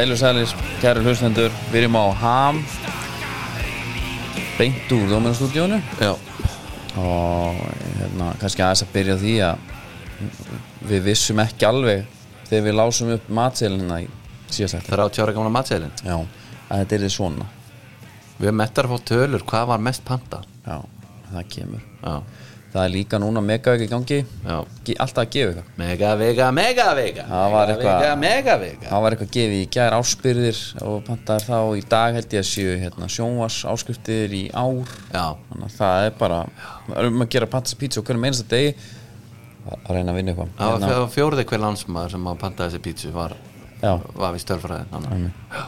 Heilu sælis, kæru hlustendur Við erum á Ham. Beint úr Dóminastúdíónu Já, Og hérna, kannski aðeins að byrja á því að Við vissum ekki alveg Þegar við lásum upp matselina í síðast eftir 30 ára gamla matseðlin Já, að þetta er þið svona. Við hefum mettar að fá tölur, hvað var mest panta? Já, það kemur. Já, Það er líka núna megaveik í gangi. Alltaf að gefa eitthvað. Mega vega, mega vega. Það var eitthvað- gefið í gær áspyrðir og pantaðir þá. Í dag held ég að séu hérna, sjónvars áskriftir í ár. Já, þannig að það er bara um að gera pantas pizza og hverjum einasta degi. Að að reyna að vinna eitthvað. Það var hérna. fjórði hver landsmaður sem að panta þessi pítsu var, var við. Já,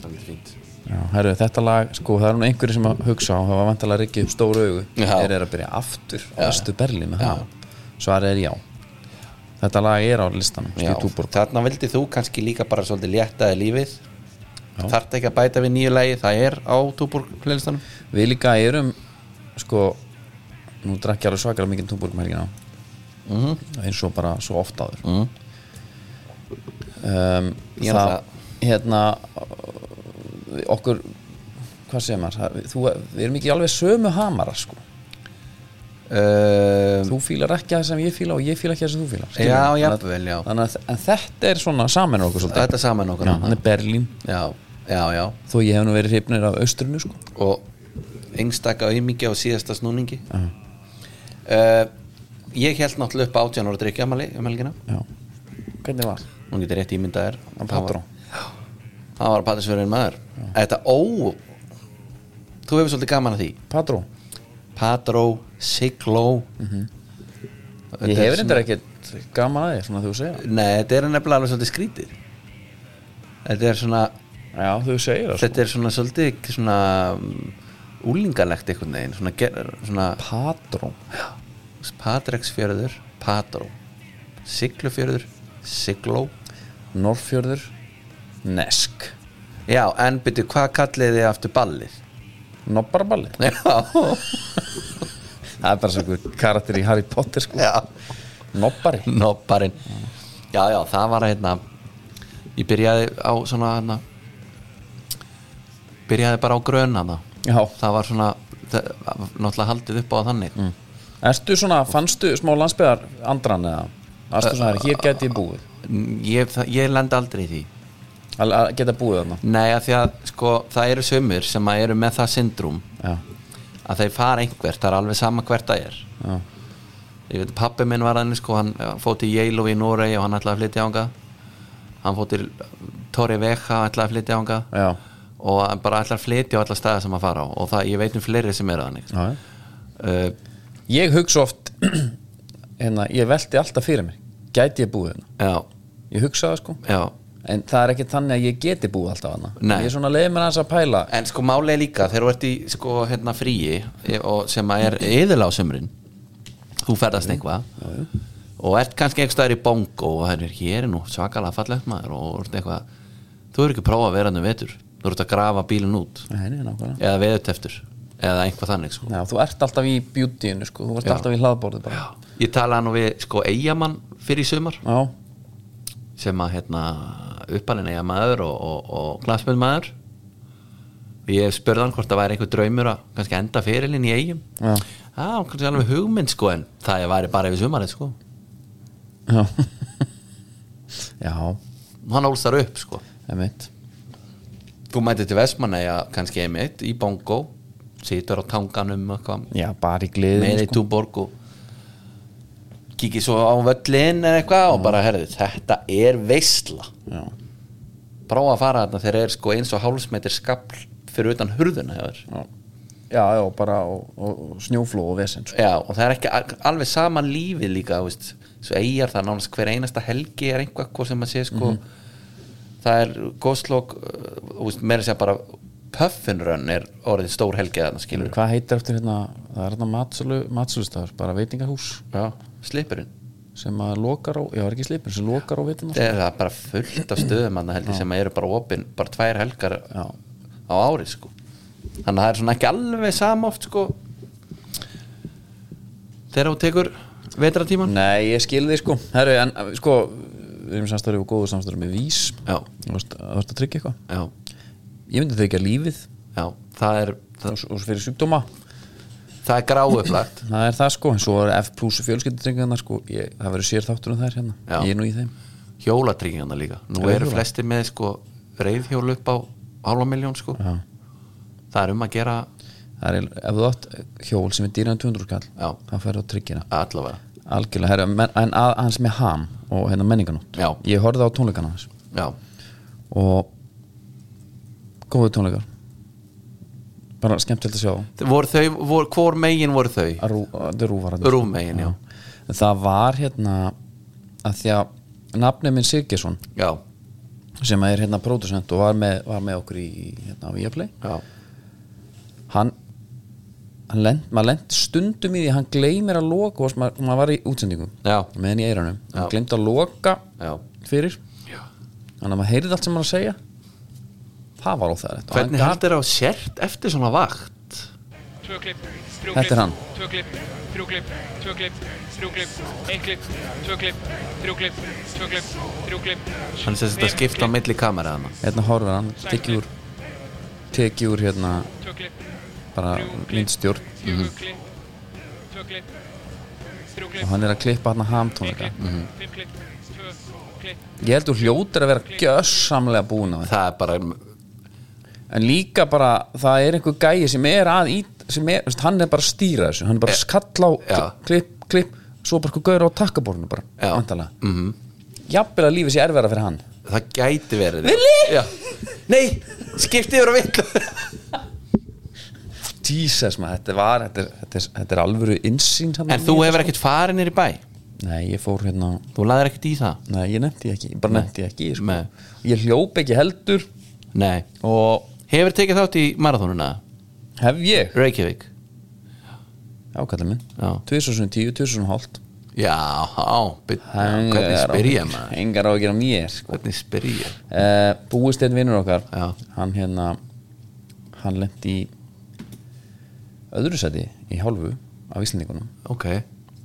það er fínt já, herru, þetta lag, sko, það er nú einhverju sem að hugsa á, það var vantalega rikkið upp stóru augu. Já. er er að byrja aftur á Östu það, svarið er já. Þetta lag er á listanum þarna vildi þú kannski líka bara svolítið léttaði lífið. Þarft ekki að bæta við nýju lagi, það er á túbúr playlistanum. Við líka erum sko, nú drakk ég alveg svakalega mikið túborg með helgina. Mm -hmm. eins og bara svo oft áður. Mm. um, Ég það, hérna okkur hvað segir maður, þú, við erum ekki alveg sömu hamarar sko. Uh, þú fílar ekki það sem ég fíla og ég fíla ekki það sem þú fílar skilur Já, við? jafnvel, já. þannig að en þetta er svona saman okkur svolítið. Þetta saman okkur já, er Berlín. Já, já, já. Þó ég hef nú verið hrifnir af austrinu sko. Og einstaka auðmikið á síðasta snúningi. Uh, Ég held náttúrulega upp átján ára drikja um helgina. Já, hvernig var? Nú getur rétt ímyndaðir Hann Patró. Það var patrisverðin maður. Þetta ó Þú hefur svolítið gaman að því. Patró, Patró, Sigló ég hef reyndar ekkert gaman að því, svona þú segja Nei, þetta er nefnilega alveg svolítið skrítið. Þetta er svona já, þú segir það sko. Þetta er svona svolítið svona úlingalegt einhvern veginn svona, svona Patró, Patreksfjörður Patró Siglufjörður Sigló Norrfjörður Nesk. Já, en byrju, hvað kallið þið aftur ballið? Nobbaraballi Já, það er bara svo karakter í Harry Potter sko. Já. Nobbari Nopparinn Já, já, það var hérna Ég byrjaði á svona hérna Byrjaði bara á gröna það Já, Það var svona það, Náttúrulega haldið upp á þannig. Mm. Ertu svona, fannstu smá landsbyðar andran eða? Erstu svona, hér geti ég búið? Ég, það, ég lendi aldrei í því Að að geta búið þarna? Nei, að því að sko, það eru sömur sem að eru með það syndrúm Já, að þeir fara einhvert, það er alveg sama hvert það er. Já, ég veit, pappi minn var þannig sko, hann fótt í Yale í Noregi og hann ætlaði að flytja ánga hann fótt í Torri Vecha ætlaði að flytja ánga já, og hann bara ætlaði að flytja á alla staði sem að fara á. Og það, ég veit um fleiri sem eru þannig já. uh, Ég hugsa oft hérna, ég velti alltaf fyrir mér. Gæti ég búið þarna? Ég hugsa það sko. Já En það er ekki þannig að ég geti búið alltaf þarna. Nei. Ég er svona leiði mér aðeins að pæla. En sko máli er líka, þegar þú ert í sko hérna fríi og sem að er yðurlega á sömurinn þú ferðast einhvað og ert kannski einhver staðar í bongo og það er hér er nú svakalega fallegt maður og eitthvað, þú er ekki að prófa að vera hann vetur, þú ert að grafa bílinn út. Nei, eða veðuteftur eða einhvað þannig sko. Já, þú ert alltaf í beautyinu sko. Þú ert Já. alltaf í hlaðborðið bara. Ég talaði nú við sko eigamann fyrir Já, sem að hérna uppalinn eigamæður og, og, og glansmjöldmaður og ég spurði hann hvort það væri einhver draumur að kannski enda fyrirlinn í eigum já, Já, kannski alveg hugmynd sko en það væri bara yfir sumarið sko. Já. Já, hann ólst þar upp sko. Emitt þú mætið til Vestmanneja kannski einmitt í bongo situr á tanganum Já, bara í gleðinu með í sko. túborg og kikið svo á völlin eða eitthvað og bara herðu þetta er veistla Já, prófa að fara þarna þegar er sko eins og hálfsmetir skafl fyrir utan hurðuna já. Já, já, bara og, og, snjófló og vesen sko. Já, og það er ekki al- alveg sama lífið líka, veist, svo eigjar það nánast hver einasta helgi er einhvað hvað sem að sé sko, það er góðslokk, veist, meira að bara puffinrönn er orðið stór helgi þarna skilur, Hvað heitir eftir hérna Það er hérna matsölu, matsölustafur Bara veitingahús. Já, slipurinn sem að lokar á, já, er ekki slipur sem lokar á veitum það er það bara fullt af stöðum þarna held ég sem eru bara opinn, bara tvær helgar Já, á ári sko. Þannig að það er svona ekki alveg sama oft sko. Þegar þú tekur vetratíman Nei, ég skil því sko. Herru, en sko við erum samstæður og góður samstæður með vís. Þú veist að tryggja eitthvað? Já, ég myndi þau ekki að lífið. Já Það er, það, og, og fyrir sjúkdóma það er gráuplagt það er það sko, en svo er F plus fjölskyldutryggingarna sko, ég, það verður sér þáttur um þær hérna. Já. ég er nú í þeim. Hjólatryggingarna líka. Nú Já, eru hjóla. flesti með sko reyðhjól upp á hálfa miljón sko. Já. Það er um að gera það er, ef þú átt hjól sem er dýran 200 skall Já. þá færðu á tryggjina allavega. Algjörlega, herra, men, en að, hans með ham og hérna menninganótt Já. ég horfði á tónleikana hans Já, og góðu tónleikar bara skemmtilegt að sjá voru þau, voru, hvor megin voru þau? rú, rú var þarna. Rúmmegin, já En það var hérna að því að nafnið minn Siggesson Já, sem er hérna producent og var með, var með okkur í hérna á já, hann, hann lent, maður lent stundum í því hann gleymir að loka og maður, maður var í útsendingum já, með henni í eiranum, Já. hann gleymdi að loka já. fyrir, já. þannig að maður heyrði allt sem maður að segja það var óþægilegt. Og hann Hvernig heldur á sért eftir svona vakt? Tvö klipp, þrjú Þetta er klipp, hann. Tvö klipp, þrjú klipp, tvö klipp, þrjú klipp, ein klipp, tvö klipp, þrjú klipp, tvö klipp, þrjú klipp. Hann sérst að skipta á milli kamera hana hérna horfir hann, tekið úr tekið úr hérna klipp, bara myndstjórn fjögur klipp, tvö klipp, þrjú og klipp, hann er að klippa hann að hamtónleika klipp, fimm klipp, tvö klipp. Ég held þú hljótir að vera gjössamlega búin á þetta. Það er bara en líka bara það er einhver gæi sem er að ít sem er, hann er bara að stýra þessu. Hann er bara að skalla á klipp, klipp svo bara eitthvað gauður á takkaborinu bara mm jafnvel að lífið sé erfæra fyrir hann. Það gæti verið. Vili? Nei, skipti yfir á vill Jesus maður, þetta var þetta er, þetta er, þetta er alvöru insýn En í þú hefur sko. ekkert farið nýr í bæ? Nei, ég fór hérna. Þú laðir ekkert í það? Nei, ég nefndi ekki, ég bara nefndi ekki sko. Ég hljóp ekki heldur. Nei. Og Hefur tekið þátt í marathónuna hef ég? Reykjavík. Ákallið minn, Já. 2010, 2010 Já, á, hvernig spyr ég maður? Engar á að gera mér sko. Hvernig spyr ég uh, búist einn vinnur okkar. Já. hann hérna hann lendi í öðru seti í hálfu af Íslandingunum Ok,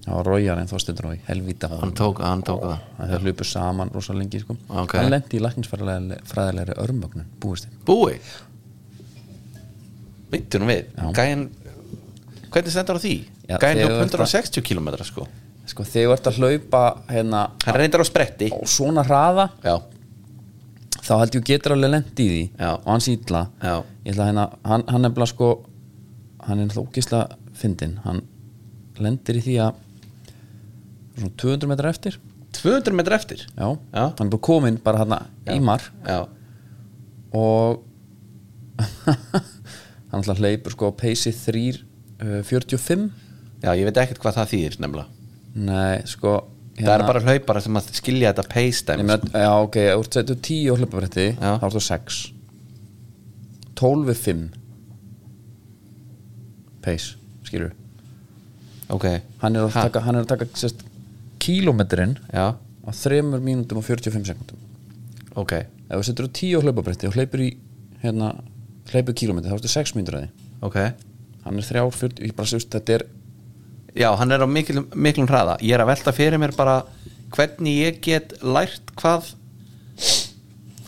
það var Rójar en Þorsteinn Rói, helvíta hann tók, hann tók það. Það er hlupu saman rosa lengi sko. Ok. hann lendi í læknisfræðilegri örmögnun búist einn. Búi Vittu nú við Já. Gæin Hvernig stendur á því? Já, þú ert 160 km sko. Sko, þegar þú ert að hlaupa hérna Hann reyndar á spretti. á svona hraða Já, þá held ég getur alveg lendi í því Já. og ætla að hérna, hann, hann er bara sko hann er ógislega fyndin hann lendir í því að svona 200 metrar eftir. 200 metrar eftir? Já, Já. hann er bara komin bara hann í mar. Já, og hann alltaf hleypur sko á peysi 3.45 Já, ég veit ekkert hvað það þýðir nefnilega. Nei, sko Það er bara hlaupara sem að skilja þetta dæmi meina, já, ok, þú setur 10 á hlöpabretti Já. þá ertu 6 12 er 5 pace, skilur Ok, hann er að Ha. taka, hann er að taka sérst, kílómetrin já, á 3 mínútum og 45 sekundum ok. Ef þú setur 10 á hlöpabretti og hleypur í hérna, hleypur kílómetri þá ertu 6 mínútur að því. Ok. Hann er 3, 40, ég bara sérst, þetta er Já, hann er á miklum, miklum hraða. Ég er að velta fyrir mér bara hvernig ég get lært hvað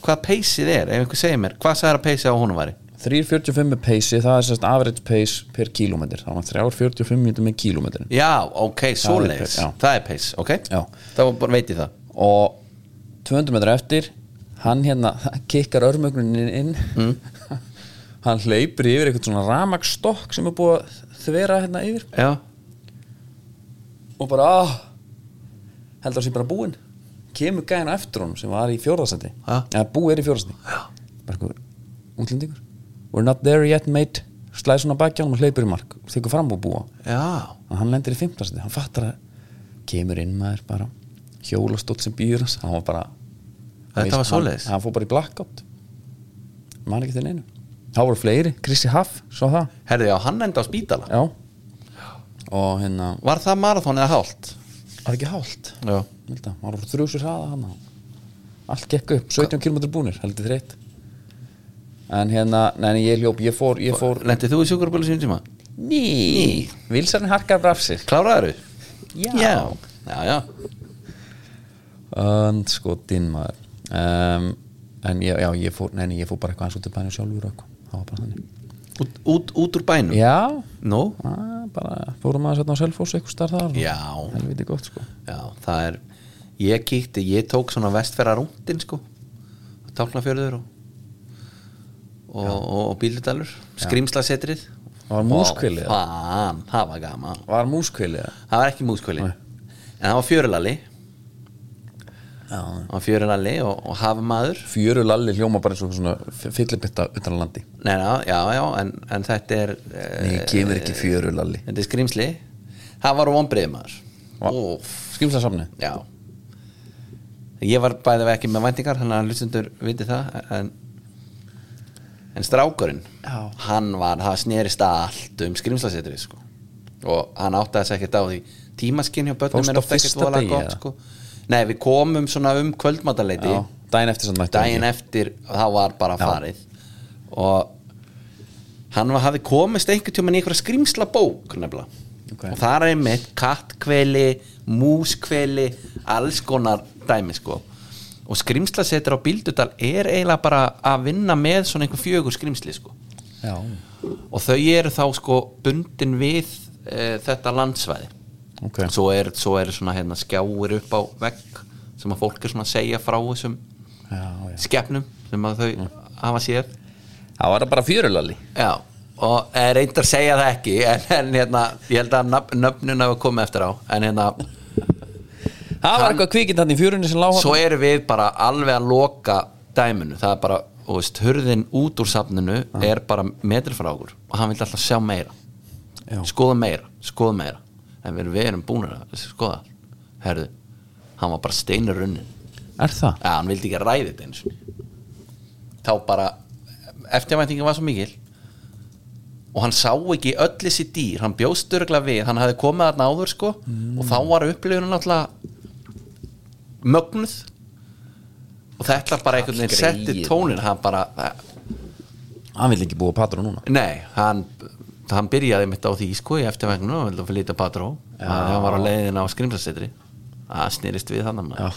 hvað peysið er ef einhver segir mér, hvað sagði að peysið á honum væri? 3.45 er pace, það er sérst average pace per kílómetr, þá er 3.45 mínútur með kílómetrin Já, ok, svoleiðis. já. Það er peys, ok? Já. Þá veit ég það. Og 200 metrar eftir hann hérna kikkar örmögnunin inn Mm. Hann hleypur yfir eitthvað svona ramagsstokk sem er búið að þvera hérna yfir. Já, og bara ah, heldur að sé bara búinn. Kemur gæðin á eftir honum sem var í fjórðasendi Ja. eða búið er í fjórðasendi bara eitthvað útlendingur. We're not there yet mate. Slæði svona baki á hann og hleypur í mark. Og þykir fram og búa. Já, en hann lendir í fimmtasendi hann fattar að kemur inn maður bara. Hjólastótt sem býður hans. Hann var bara Þetta var svoleiðis? hann fór bara í blackout. Man ekki til einu þá voru fleiri, Krissi Haff það, herði já, hann enda á spítala. Já. Og hérna, Var það marathon eða hált? var ekki hált Já. Ég held að, maður var þrjúsur hraða hann allt gekk upp, 17 km búnir heldur þreitt en hérna, neini ég hljóp, ég fór ég fór, Lendið þú í sjúkrabölu sín tíma? ný. Vilsarni harkar braf sig Kláraður Já. Já, já, já. Andskotin maður. Um, En ég, já, ég fór, neini, ég fór bara eitthvað eins í bænum sjálfur og eitthvað Það var bara þannig? Út, út, út úr bænum? Já, Nú? að, bara fórum aðeins hérna á Selfoss eitthvað starf þar Já. Helviti gott sko. Já, það er Ég kíkti, ég tók svona vestferra rúndin sko Tálnafjörður og og, og, og bíldalur Skrimslasetrið var múskvilið það var gaman. Var múskvilið Það var ekki múskvili En það var fjörulalli Var fjörulalli og, og hafmaður. Fjöru lalli hljóma bara eins og svona fyllibitta utan landi. Nei, já, já, já en, en þetta er eh, Nei, ég kemur ekki fjöru lalli. Þetta er skrimsli Það var vonbreið maður. Óf, Skrimslasafni Já. Ég var bæðið ekki með væntingar Þannig að hlustundur viti það En, en strákurinn Já. Hann var, það snerist allt um skrimslasetri sko. Og hann átti að segja ekkert á því Tímaskinn hjá börnum er á oft ekkert degi, gott eða? sko. Nei, við komum svona um kvöldmataleiti Já, daginn eftir mættu daginn eftir þá var bara farið. Og hann var, hafði komist einhvern tjóman í einhverja skrýmsla bók nefnilega. Ok. og það er einmitt kattkveli múskveli alls konar dæmi sko. Og skrýmslasetur á Bíldudal er eiginlega bara að vinna með svona einhver fjögur skrýmsli sko. Já, og þau eru þá sko bundin við e, þetta landsvæði ok. Svo er, svo er svona hérna skjáir upp á vegg sem að fólk er svona að segja frá þessum Já, já. skepnum sem að þau hafa séð. Það var bara fjöru lalli já, og er reyndar að segja það ekki en, en hérna, ég held að nöfn, nöfnun hafa komið eftir á en hérna, Það var eitthvað kvikinn þannig í fjörunni sem lág svo erum við bara alveg að loka dæminu, það er bara og veist, hurðin út úr safninu er bara metri frá okkur og hann vil alltaf sjá meira. Já. skoða meira, skoða meira en við, erum búin að skoða. Herðu, hann var bara steinur runnin Er það? Já, hann vildi ekki ræði þetta eins og þá bara eftirvæntingin var svo mikil. Og hann sá ekki öll þessi dýr. Hann bjóst örgla við, hann hafði komið þarna áður sko. Og þá var upplifunum náttúrulega mögnuð. Og þetta bara einhvern veginn setti tónin hann bara, Hann vil ekki búa patur núna. Nei hann, hann byrjaði mitt á því sko í eftirvæntinginu og vildi að flytja patró hann var á leiðin á skrimsasetri það snýrist við þannig Já.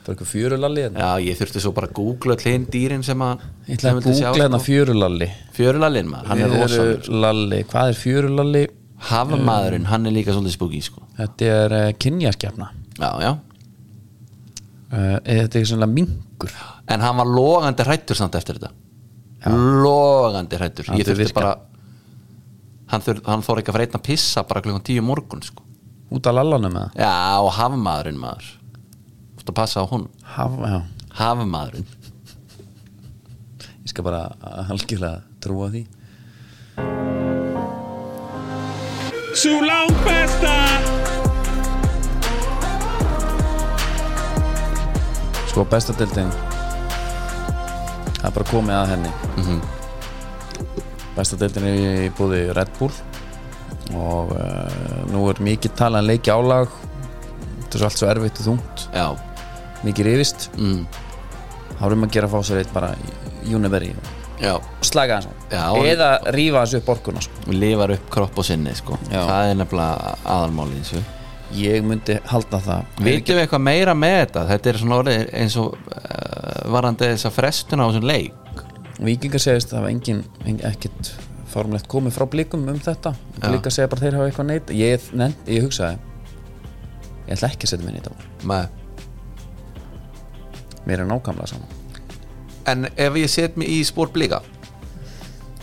Það var eitthvað fjöru lalli hérna. Já, ég þurfti svo bara að googla öll hinn dýrin sem að Ég ætla að googla hérna sko. fjöru lalli Fjörulallinn maður, hann er rosalur lalli, hvað er fjöru lalli? Hafamaðurinn, hann er líka svolítið spooky sko. Þetta er uh, kynjaskefna Já, já. Uh, Þetta er svona mingur En hann var logandi hrættur samt eftir þetta. Logandi hrættur Ég þurfti bara Hann, fór ekki að fyrir einn að pissa bara klukkan tíu morgun sko. Út af lallanum með Já, og hafamaðurinn maður. Þú veist að passa á hún það Já, Hafamaðurinn ég skal bara halgilega trúa því. Sú langt besta Sko besta deildin Það er bara komið að henni. Mhm. Besta deildin er í búði Red Bull. Og uh, nú er mikið talað en leiki álag þetta er svo allt svo erfitt og þungt. Já, mikið rifist. Mm, þá erum að gera að fá sér eitt bara Júniberi og slaga Já, eða rífa þessu upp orkuna sko. Og lifar upp kropp og sinni sko. Það er nefnilega aðalmálið þessu. Ég myndi halda það. Vitum við eitthvað meira með þetta? Þetta er svona orðið eins og uh, varandi þess að frestuna á þessum leik Víkingar segist að það hafa engin, engin ekkert formlegt komið frá blikum um þetta. Blika segja bara að þeir hafa eitthvað neitt ég, nefn, ég hugsaði ég ætla ekki að setja mig í þetta með mér er nákvæmlega saman En ef ég set mig í spór blika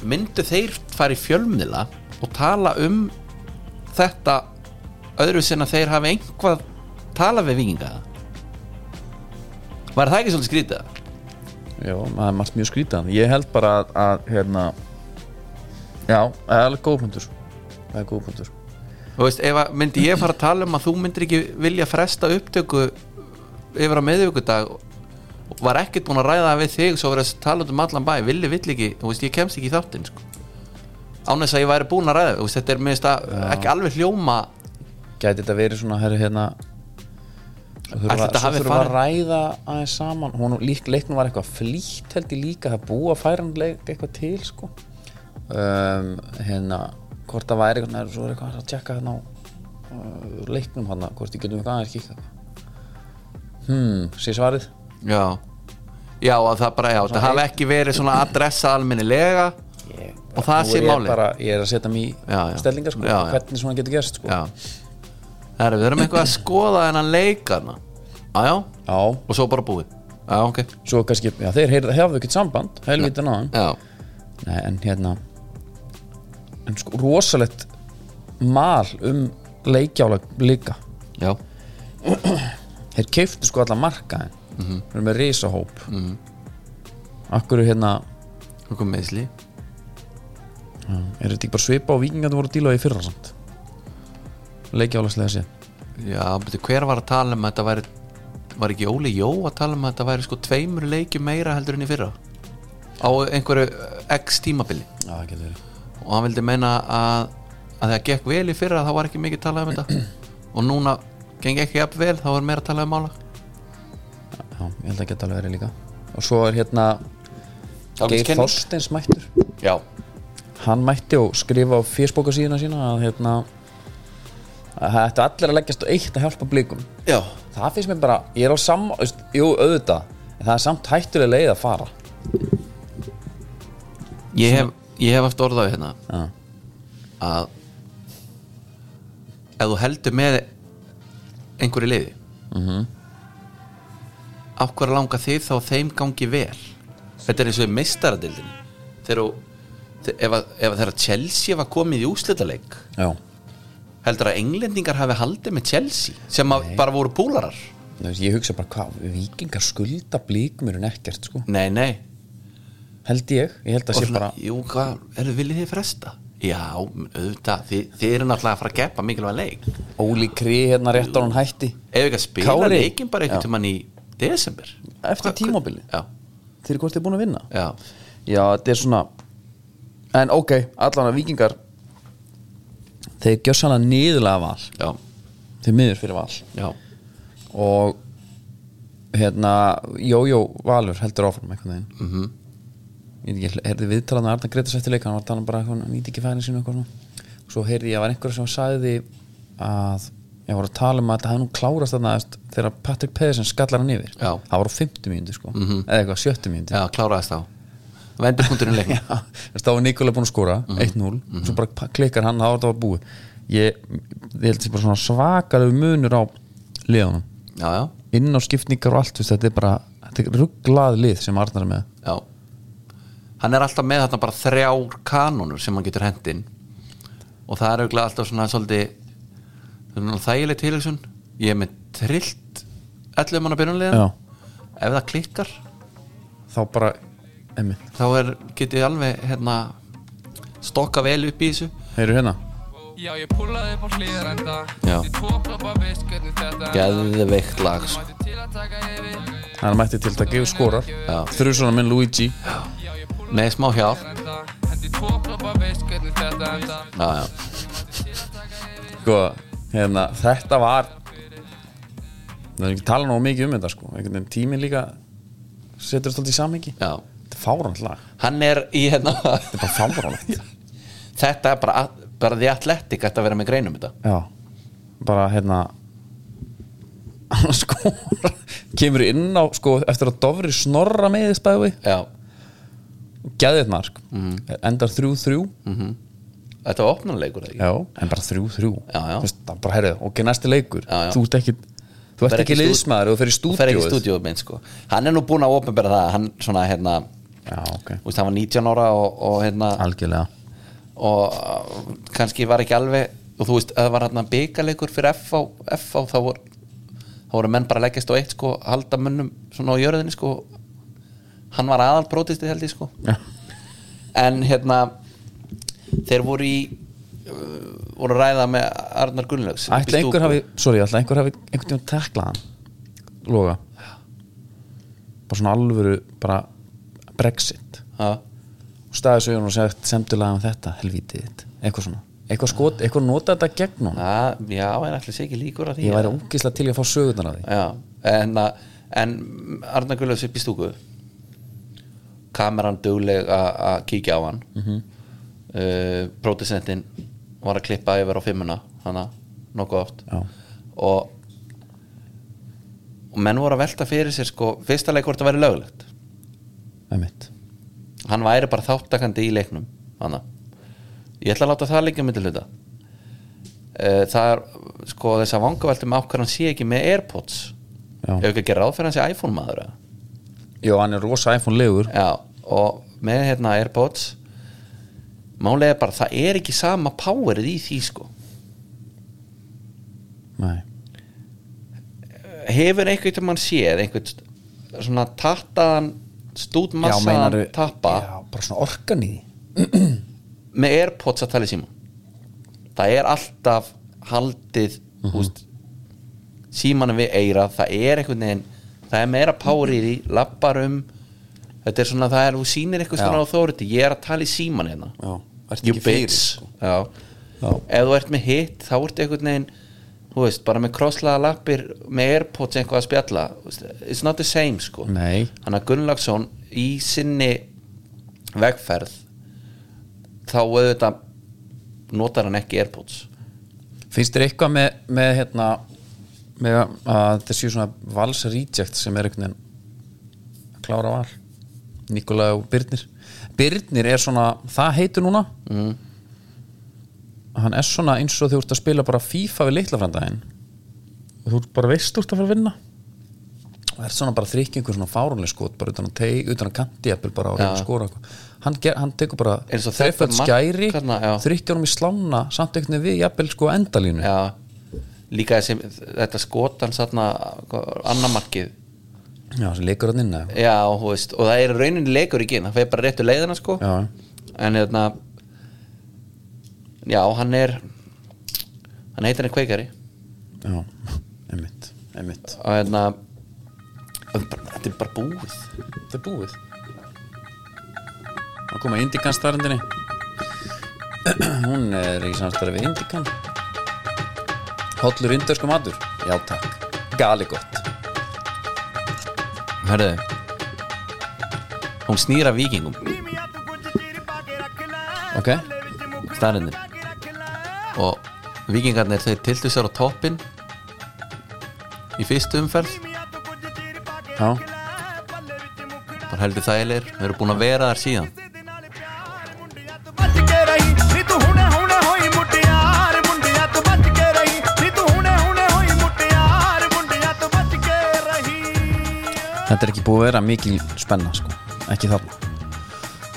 myndu þeir fara í fjölmiðla og tala um þetta öðru sinna þeir hafi einhvað tala við vikinga Var það ekki svolítið skrítið? Já, það er margt mjög skrítið ég held bara að, að hérna já, það er alveg góð punktur. Það er góð punktur. Þú veist, ef að, myndi ég fara að tala um að þú myndir ekki vilja fresta upptöku yfir á meðvíkudag og var ekkert búin að ræða það við þig svo verið að tala um allan bæ. Villi vill ekki, þú veist, ég kemst ekki í þáttinn sko. án þess að ég væri búin að ræða þú veist, þetta er minnst að ekki alveg hljóma gæti þetta verið svona herri hérna þurfa, þetta svo hafi þurfa að farið- ræða aðeins saman. Hún lík, leiknum var eitthvað flýtt held ég líka. Það er búið að færa hann leik eitthvað til sko. Um, hérna hvort það væri eitthvað, svo er eitthvað að tjekka hérna á uh, leiknum hann hvort ég getum eitthvað aðeins kíkja hmm, sé svarið. Já. Já og það bara, já, það hafi ekki verið svona adressa almennilega ég, Og það sé er ég er að setja mig í stellingar sko, já. hvernig svona getur gerst sko. já er, við erum eitthvað að skoða þennan leikana já, já, já, og svo bara búið. Já, ok, svo kannski, já, þeir heyrðu, hefðu ekkert samband helvítið náðan. Já, Nei, en hérna en sko rosalegt mal um leikjála líka. Já. Þeir keiftu sko alla markaðin Mhm. þeir eru með risahóp. Mm akkur hérna Hvað kom meðsli? er þetta ekki bara svipa á vikingar voru að díla í fyrra samt leikjálaslega sér Já, betur, hver var að tala um að þetta væri var ekki Óli Jó að tala um að þetta væri sko tveimur leikjum meira heldur en í fyrra? Á einhverju x tímabili? Já, það getur verið. Og hann vildi meina að að það gekk vel í fyrra þá var ekki mikið talað um þetta? Og núna geng ekki jafn vel þá er meira talað um mála? Já, ég held að geta alveg verið líka. Og svo er hérna Geir. Þorsteins mættur. Já, hann mætti og skrifa á Facebook síðuna sína að hérna það ættu allir að leggjast á eitt að hjálpa blikum. Já, það finnst mér bara, ég er á sam veist, jú, auðvitað, en það er samt hættulega leið að fara. Ég hef, ég hef haft orðað hérna. Já, að ef þú heldur með einhverju liði mm -hmm. af hverju langa þið þá þeim gangi vel? Þetta er eins og meistaradildin þegar ef, ef þegar Chelsea var komið í úslitaleik já. Heldur að englendingar hafi haldið með Chelsea sem bara voru púlarar? Veist, ég hugsa bara hvað, vikingar skulda blíkum eru nekkert sko, nei, nei. Held ég ég held að sé bara, jú, hvað, eru viljið þið fresta? já, auðvitað, þið, þið eru náttúrulega að fara að keppa mikilvæg leik. Óli Kri hérna rétt á hann hætti. Ef ekki að spila Kári? leikin bara Já. einhvern tímann í desember. Eftir tímabili, já, þeir hvort þið búin að vinna? Já, já, þetta er svona en ok, allan að vikingar þeir gjössanlega niðurlega val. Já, þeir miður fyrir val. Já. Og hérna, Jójó Valur heldur áfram einhvern veginn. Mm. -hmm. ég heyrði viðtalan að Arna Gretas eftir leik, hann var að tala um bara eitthvað, hann nýti ekki eitthvað svona. Og svo heyrði ég að var einhver sem sagði að ég var að tala um að þetta hefði nú klárast þarna þegar Patrick Pedersen skallar hann yfir. Já. það var á 50 mínúti sko. Eða eitthvað 70 mínúti já, kláraðist þá Já, þess, þá var Nikola búin að skora 1-0, svo bara klikkar hann þá var þetta var búið. Ég, ég held þessi bara svona svakalegu munur á liðunum. Inn á skipningar og allt þetta er bara þetta er rugglað lið sem Arnar er með. Já. Hann er alltaf með þarna bara þrjár kanónur sem hann getur hendinn og það er auðvitað alltaf svona svolítið svona þægileg tilhugsun. Ég er með trillt 11 manna byrjunlega ef það klikkar. Þá bara emmi, þá er, getið alveg hérna stokka vel upp í þessu. Heyrðu hérna. Já, ég púlaði upp á hlýðarenda Já. Þið tvo kloppa veist hvernig þetta geðveikt lag sko. Mætti til að taka yfir. Hann mætti til að gefa skorar. Já. þrjusona minn Luigi. Með smá hjálp. enda Hendi tvo kloppa veist hvernig þetta enda já, já. sko, hérna, þetta var það er ekki tala nógu mikið um þetta sko. Einhvern veginn tíminn líka setur þetta alltaf í samhengi. Já þetta fárand lag, hann er í hérna þetta er bara fárand þetta er bara, bara því atletik að vera með greinum þetta. Já, bara hérna hann skora kemur inn á sko eftir að Dofri snorra með þess bæði já, gæðið mark, Mhm. endar 3-3 þetta var opnarleikur eða ekki? Já, en bara 3-3 Já, já. Þú veist, það bara herrið, ok, næsti leikur. Já, já. þú ert ekki þú ert ekki liðsmaður og þú fer í minn sko. Hann er nú búinn að opinbera það hann svona hérna já, ok, þú veist, hann var 19 ára og, og hérna algjörlega. Og uh, kannski var ekki alveg og þú veist, það var hérna byggaleikur fyrir FH, FH þá voru voru menn bara leggjast á eitt sko halda munnum svona á jörðinni sko. Hann var aðal prótistið held ég sko. Já, en hérna þeir voru í uh, voru að ræða með Arnar Gunnlaugs ætla einhver hafi, sorry, ætla einhver hafi einhvern tímann teklað hann loga? Bara svona alvöru bara Brexit. Og staðið svo og sagt semdulega um þetta helvítið eitthvað svona. Eitthvað skot, eitthvað nota þetta gegn hún já, en ætli sé ekki líkur að því ég væri ógislega til að fá sögurnar af því. Já, en, að- en Arnar Gullöfs upp í stúku kameran dugleg að að kíkja á hann. Mm Mhm. -hmm. prótisentin var að klippa yfir á fimmuna þannig nokkuð oft. Já. og og menn voru að velta fyrir sér sko, fyrsta leik hvort það væri löglegt hann væri bara þáttakandi í leiknum hana. ég ætla að láta það líka myndi hluta Eh, það er sko þess að vangaveltum á hvað hann sé ekki með Airpods Já. ef ekki að gera ráð fyrir hans iPhone maður? Jó, hann er rosa iPhone legur Já, og með hérna Airpods málega bara það er ekki sama powerið í því sko Nei, hefur einhvern mann séð einhvern svona tattaðan stúdmassaðan tappa. Já, bara svona orkan í með Airpods að tala í síma það er alltaf haldið mm -hmm. símanum við eira. Það er einhvern veginn það er meira power í lappar um. Þetta er svona, það er, þú sýnir eitthvað svona á þóriti, ég er að tala í síman hérna. Ert you bitch. sko. Ef þú ert með hitt þá ertu einhvern veginn þú veist, bara með krosslaða lappir með Airpods eitthvað að spjalla it's not the same sko. Nei, hann að Gunnlaugsson í sinni vegferð þá auðvitað notar hann ekki Airpods. Finnst þér eitthvað með, með hérna með að þetta séu svona vals reject sem er einhvern veginn að klára val? Nikolai og Birnir. Birnir er svona, það heitur núna. Mm. Hann er svona eins og þú ert að spila bara FIFA við litlafrændaginn og þú ert bara veist ert að fara að vinna. Og er svona bara þrykki einhver svona fárunlega skot bara utan að, teg, utan að kanti eppil bara og Já. skora hann, hann tekur bara og þetta þreiföld skæri þrykkja honum í slána samt veginn við jafnvel sko endalínu. Já, líka þessi, þetta skotan satna annamarkið já sem leikur hann inn já, þú veist, og það er í rauninni leikur ekki það fyrir bara réttu leiðina sko. Já, en hérna já, hann er hann heitir hann kveikari já, einmitt einmitt, og hérna þetta er bara búið þetta er búið. Að koma Indikan starrendinni hún er í samstæði við Indikan hollur indörsku matur. Já takk, gali gott. Hörðu Hún snýra vikingum ok, Starrindin og vikingarnir þeir tiltu sér á toppin í fyrstu umferð. Já. Bara heldur þægilegir. Við erum búin að vera þar síðan. Þetta er ekki búið að vera mikil spenna sko, ekki þarna.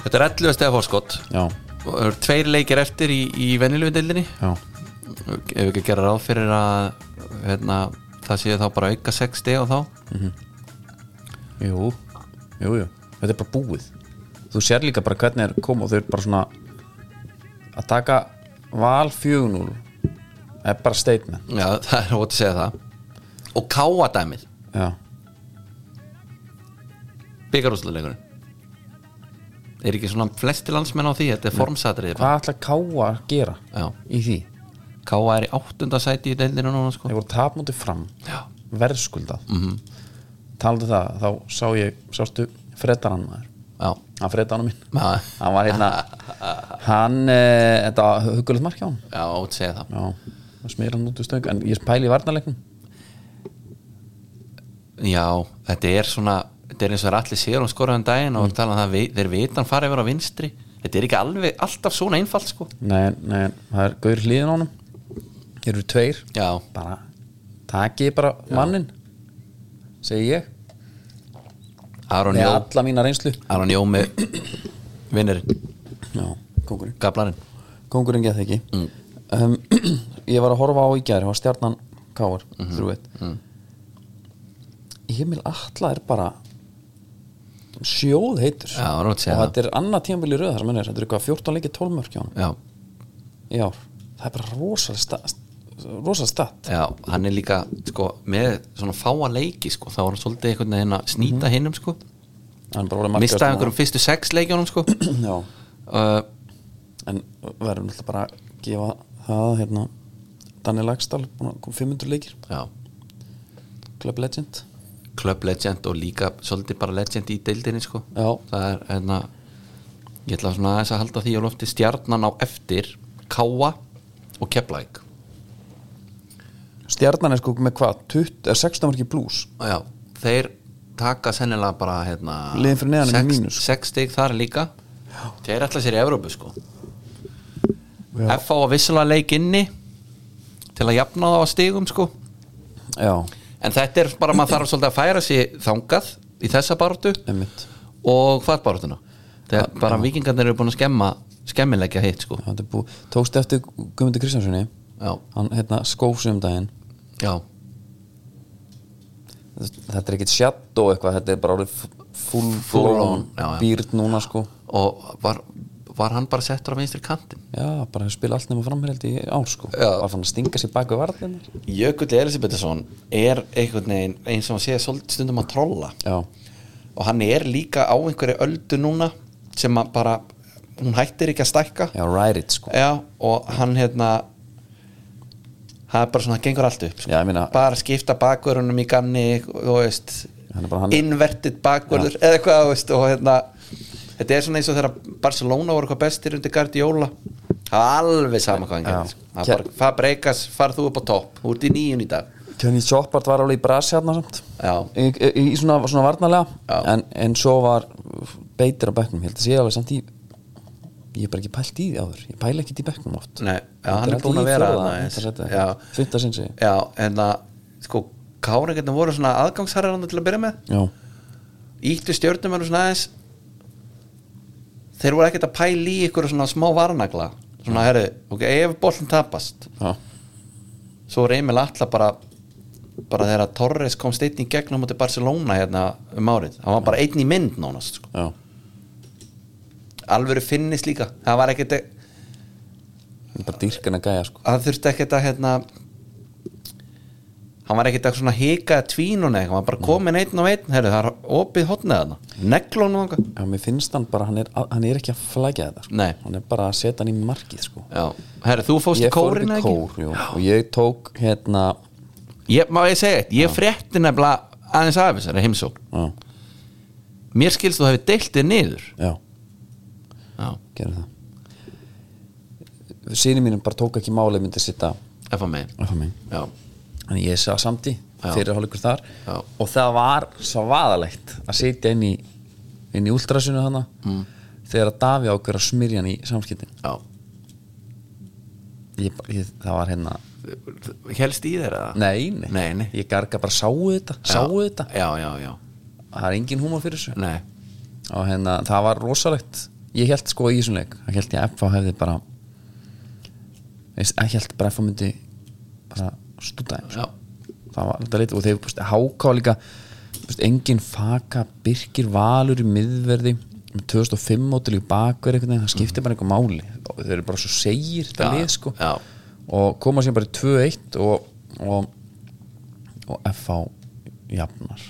Þetta er 11. fórskott Já það eru tveir leikir eftir í, í venjulegu deildinni Ef við ekki gera ráð fyrir að hérna, Það séu þá bara auka 6 steg og þá. Jú jú, jú, þetta er bara búið. Þú sér líka bara hvernig er koma og þau eru bara svona að taka val 4-0 er bara statement. Já, það er ótt að segja það. Og káa dæmið. Já, Byggarúsluleikurinn Er ekki svona flesti landsmenn á því? Þetta er formsatrið hvað ætla Káa að gera Já. í því? Káa er í áttunda sæti í deildinu núna sko. Þeir voru tapmóti fram. Verðskuldað. Mm. -hmm. taldu það, þá sá ég sástu fredarann maður? Hann fredarann minn hann var hérna hann, e, þetta hugulegt mark hjá hann já, segja það. Já, það smýr hann út úr stöng en ég pæli í varnarleiknum. Já, þetta er svona Þetta er eins og allir sér um skoraðan daginn og tala um það, vi- þeir vita hann fara yfir á vinstri. Þetta er ekki alveg alltaf svona einfalt sko. Nei, nei, það er gaur hlýðin á honum. Þeir eru tveir. Já, bara, takið bara mannin segi ég. Aron með Jó. alla mína reynslu. Aron Jó með vinnurinn, já, kongurinn gablarinn kongurinn geð ekki. Mm. um, ég var að horfa á í gær það var stjarnan káar mm Mhm. -hmm. mm. Emil Atla er bara sjóð heitur. Já, og þetta er annað tímabili röð þar sem hann er. Þetta er eitthvað 14 leikið 12 mörk hjá hann Já, það er bara rosalega sta- rosalega statt já, hann er líka sko, með svona fáa leiki sko, þá var hann svolítið einhvern veginn að snýta Mhm. hinnum sko. Mistaði einhverjum fyrstu sex leikjónum sko. Uh, en verðum alltaf bara að gefa það hérna Daniel koma 500 leikir. Já, Club Legend Club Legend og líka svolítið bara Legend í deildinni sko. Já. það er hérna ég ætla svona aðeins að halda því á lofti. Stjarnan á eftir Káa og Keflæk stjarnan er sko með hvað? 20, er 16 marki pluss já, þeir taka sennilega bara hérna, Liðin fyrir neðan er mínus. sex stig þar líka. Þeir ætla sér í Evrópu sko. F á að vissulega leik inni til að jafna það á stigum sko. Já, en þetta er bara maður þarf svolítið að færa sig þangað í þessa einmitt. og hvað barátuna þegar bara vikingarnir eru búin að skemma skemmilegja hitt sko. Búið, tókst eftir Guðmundi Kristjánssoni já, hann hérna skófsum um daginn já, þetta er ekkit shadow eitthvað þetta er bara orðið full blown býrt núna sko. Og var, var hann bara settur á vinstri kantin já, bara hefur spila allt nema framherjaldi í sko. Var fann að stinga sér bak við varðinnar Jökull Elisabethsson er einhvern veginn eins og hann sé stundum að trolla. Já, og hann er líka á einhverju öldu núna sem bara hún hættir ekki að stækka. Já, ride it sko. Já, og hann hérna það er bara svona, það gengur allt upp sko. Já, meina- bara skipta bakvörunum í ganni þú veist Hann bara- hann- inverted bakvörður eða eitthvað, og hérna þetta er svona eins og þegar Barcelona voru eitthvað bestir undir Guardiola. Það er alveg sama hvað hann sko. það er Fabregas, farð þú upp á topp. Þú ert í nýjun í dag. Kenny Choppart var alveg í brasi hérna samt. Í, í, í svona, svona varnarlega. Já. en, en svo var beitir á bekknum, ég held að sé alveg samt í ég er bara ekki pælt í því áður. Ég pæla ekki í bekknum oft. Nei, já, hann er búinn að vera þarna, já. fyrta sinn sig Já, en að sko, káringarnir voru svona aðgangsharðar til að byrja með. Já, íttu stjórnum eru svona aðeins þeir voru ekkert að pæla í ykkur svona smá varnagla. Svona, herri, ok, ef boltin tapast já, svo er Emil Atla bara bara þegar Torres komst einn í gegnum mútið Barcelona hérna um árið. Hann var bara einn í mynd nánast sko. alvöru finnist líka. Það var ekkert er sko. Það þurfti ekkert að hérna hann var ekkert að svona hika tvínun eitthvað, hann var bara komin einn og einn. Herri, það er opið hotnið þarna. Neglónu þangað. Já, mér finnst hann bara, hann er, hann er ekki að flækja þetta sko. Nei. hann er bara að setja hann í markið sko. Já, herri, þú fóst í ég fór kórin upp í ekki? kór, jú, og ég tók hérna ég, má ég segja eitt, ég frétti nefnilega aðeins af þessari heimsókn. Já, mér skilst þú hefði deilt þér niður. Já, já, gerum það. Síni mínum bara tók ekki málið myndi sitta mig að mig já, Þannig ég sá samti Já. fyrir hálfleikur þar. Já. og það var svo vaðalegt að sitja inn í inn í últrasinu hana mm. þegar að Davi ákveður að smyrja hann í samskiptin. Ég, ég, það var hérna helst í eða? nei, nei, Nei, nei. ég garga bara sáu þetta? Sáu þetta, já, já, það er engin húmor fyrir þessu. Nei. Og hérna, það var rosalegt. Ég held sko í þessum leik ég held ég að FH hefði bara ég held bara FH myndi bara stúta þeim sko. það var þetta leit og þeir háká líka engin faka, Birkir Valur í miðverði með 2005 mótil í bakverð það skiptir bara einhver máli. Þeir eru bara svo segir þetta lið sko. og koma sér bara í 2-1 og, og, og FH jafnar.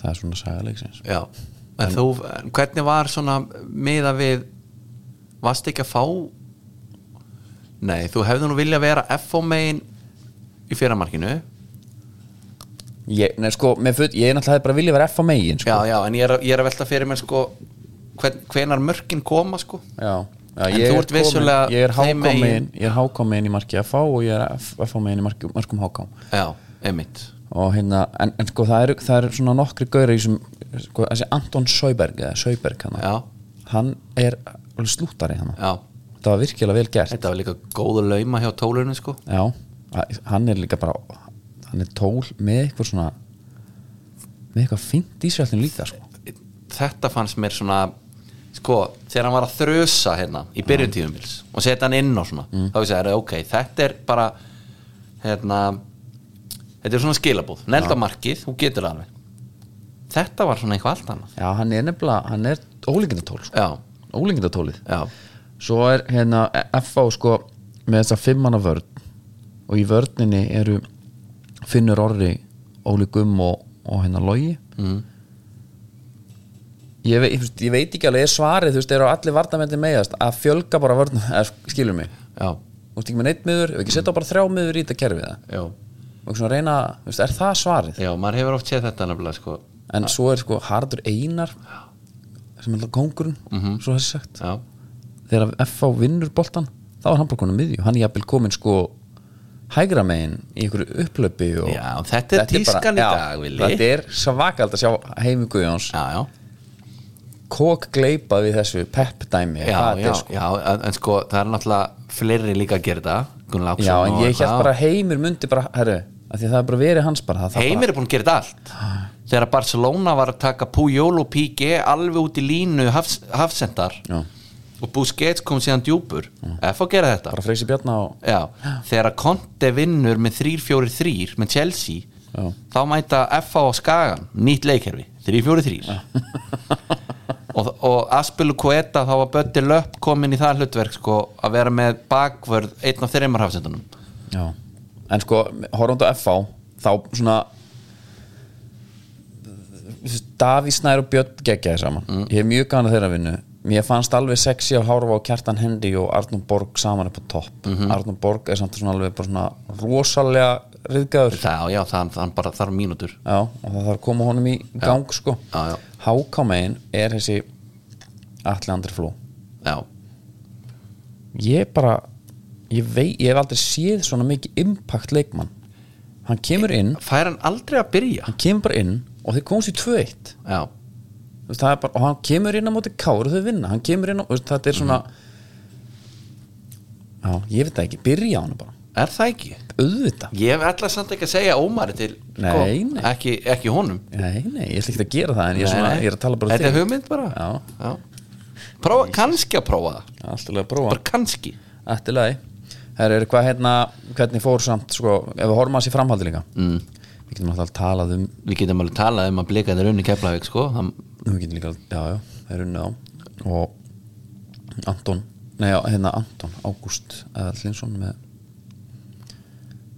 Það er svona sagalegsins já. En þú, en hvernig var svona miða við varst ekki að fá nei, þú hefði nú vilja vera FO megin í fyrramarkinu. Ég, nei, sko, full, ég er náttúrulega bara vilja vera FH megin sko. já, já, en ég er, að- ég er að velta fyrir mér sko hvern, hvenar mörkin koma sko. Já, já ég er komin, ég er megin. ég er hákámiðin í marki FH og ég er FH-miðin í marki, markum háká já, einmitt. Hérna, en, en sko það eru eru svona nokkri þessum sko, þessi Anton eða Söiberg hann, er slúttari hann já, það var virkilega vel gert. Þetta var líka góðu lauma hjá tólunum sko. Já, að- hann er líka bara hann er tól með eitthvað svona með eitthvað fínt í sveltinu líka sko. þetta fannst mér svona sko, þegar hann var að þrösa hérna í byrjun tíðumils og setja hann inn og svona Mm. þá vissi ég, ok, þetta er bara hérna þetta er svona skilabúð, nelda markið þú getur það alveg. Þetta var svona eitthvað allt annað. Já, hann er nefnilega, hann er ólíkindatól sko. já, svo er hérna FH sko með þessa fimmana vörn. Og í vörninni eru Finnur Orri, Óli Gumm og, og hérna Logi. Mm. ég, veit, ég veit ekki alveg er svarið þú veist, eru allir varnamenni meðast að fjölga bara eða skilur mig? Já, þú veist ekki með neitt miður, ef ekki setja bara þrjá miður í þetta kerfið og svona reyna, þú veist, er það svarið? Já, maður hefur oft séð þetta nefnilega sko. En svo er sko Hardur Einar sem er kongurinn svo þessi sagt. Já, þegar FH vinnur boltan þá er hann bara konar miðju hann er jafnvel komin sko hægra megin í einhverju upplöpi og Já, þetta er tískan í dag. Þetta er svakald að sjá Heimi Guðjóns kók gleipað við þessu pepp dæmi já, já, sko. já en, sko það er náttúrulega fleiri líka að gera Láksson já, en ég held bara Heimir myndi bara, herru, það er bara verið hans bara það Heimir er búin að gera þetta allt þegar Barcelona var að taka Puyol og Piqué alveg út í línu hafs, hafsendar Já. Og Busquets kom síðan djúpur. F að gera þetta. Bara Freysi Bjarna og Já, þegar Conte vinnur með 3-4-3 með Chelsea Já. þá mæta FA á Skagan. Nýtt leikherfi, 3-4-3 og, og Aspil og Kueta þá var Bötti Löpp komin í það hlutverk sko, að vera með bakvörð einn af þeirra hafsendunum. Já, en sko, horfandi á FH þá svona Daví Snær og Björn geggjaði saman. Mm. ég hef mjög gana þeirra vinnu mér fannst alveg sexy að horfa á Kjartan Henry og Arnum Borg saman upp á topp. Mm Mhm. Arnum Borg er samt svona alveg bara svona rosalega riðgæður það, já, það, það bara þarf mínútur. Já, og það þarf að koma honum í gang sko. Já, já. Hákámein er þessi Atli Andri Fló. Já, ég bara ég, vei, ég hef aldrei séð svona mikið impact leikmann. Hann kemur inn. Fær hann aldrei að byrja? Hann kemur bara inn og þeir komast í 2-1 já, Þú veist, það er bara, og hann kemur inn á móti káru þau vinna, hann kemur inn á, þetta er svona já, ég veit það ekki, byrja á hann bara. Er það ekki? auðvitað, ég ætla samt ekki að segja ómari til Nei, nei. Ekki, ekki honum. Nei, nei, ég ætla ekki að gera það en ég er, svona, Nei, ég er að tala bara þetta er hugmynd bara. Já, Já. Prófa, kannski að prófa það. Alltaf að prófa bara kannski. Ætti lagi. Það er hvað hérna, hvernig fór samt sko, ef við horfum að sér framhaldi líka. Mm. Við getum alltaf talað um við getum alveg talað um að blika þeir unni keflavík sko. það, við getum líka, já, já, það er unnið á. Og Anton nei, hérna Anton, Ágúst Linsson með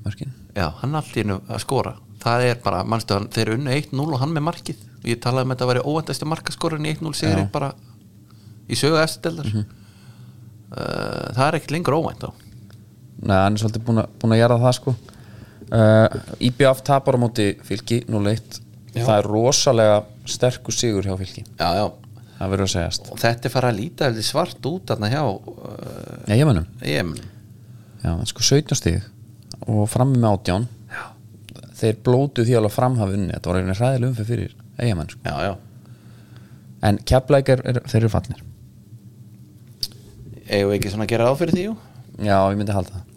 mörkin já, hann í hennu að skora. Það er bara, mannstu þeir unni 1-0 og hann með markið. Og ég talaði um að þetta væri óvæntastu markaskorun í 1-0 sigri Já. bara í sögu eftirdeldar mm það er ekkert lengur óvænt á Nei, hann er svolítið búin að, gera það sko IBF tapar á móti fylki 0-1 Já. það er rosalega sterkur sigur hjá fylki. Já, já, það verður að segjast. Og þetta er fara að líta heldur svart út þarna hjá uh, Já, ég mennum, en sko 17 stig og frammi með átján. Já, þeir blótu því alveg framhafi unni þetta var einhvern hræðileg umfyrir fyrir eigamenn sko. já, já. En keppleikar, er, þeir eru fallnir. Eigum við ekki svona að gera ráð fyrir því jú? já, ég myndi halda það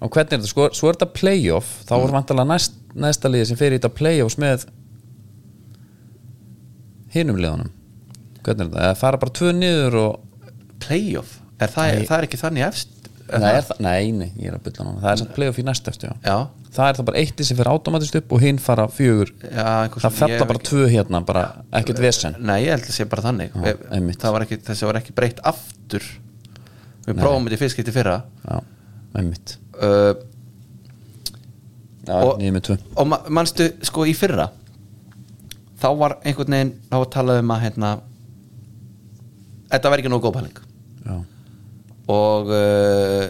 og hvernig er þetta, sko, svo er þetta playoff þá er vantalega næst, næsta liði sem fer í þetta playoffs með hinum liðunum. Hvernig er þetta, eða fara bara tvö niður og playoff, er það, Nei. það er ekki þannig efst? Nei, er það, nei, nei, ég er að bylla núna. Það er samt playoff í næst eftir, já. Já, það er það bara eitt sem fer automatist upp og hinn fara fjögur. Já það fella bara tvö hérna, bara ekkert vesen. Nei, ég held að sé bara þannig. Einmitt. Það var ekki, þessi var ekki breytt aftur. Við prófum þetta í fyrst skipti fyrra. Já, einmitt uh, já, nýjum með tvö. Og ma manstu, sko, í fyrra Þá var einhvern veginn Þá var talað um að, hérna Þetta var ekki nógu góð pæling. Já, Og uh,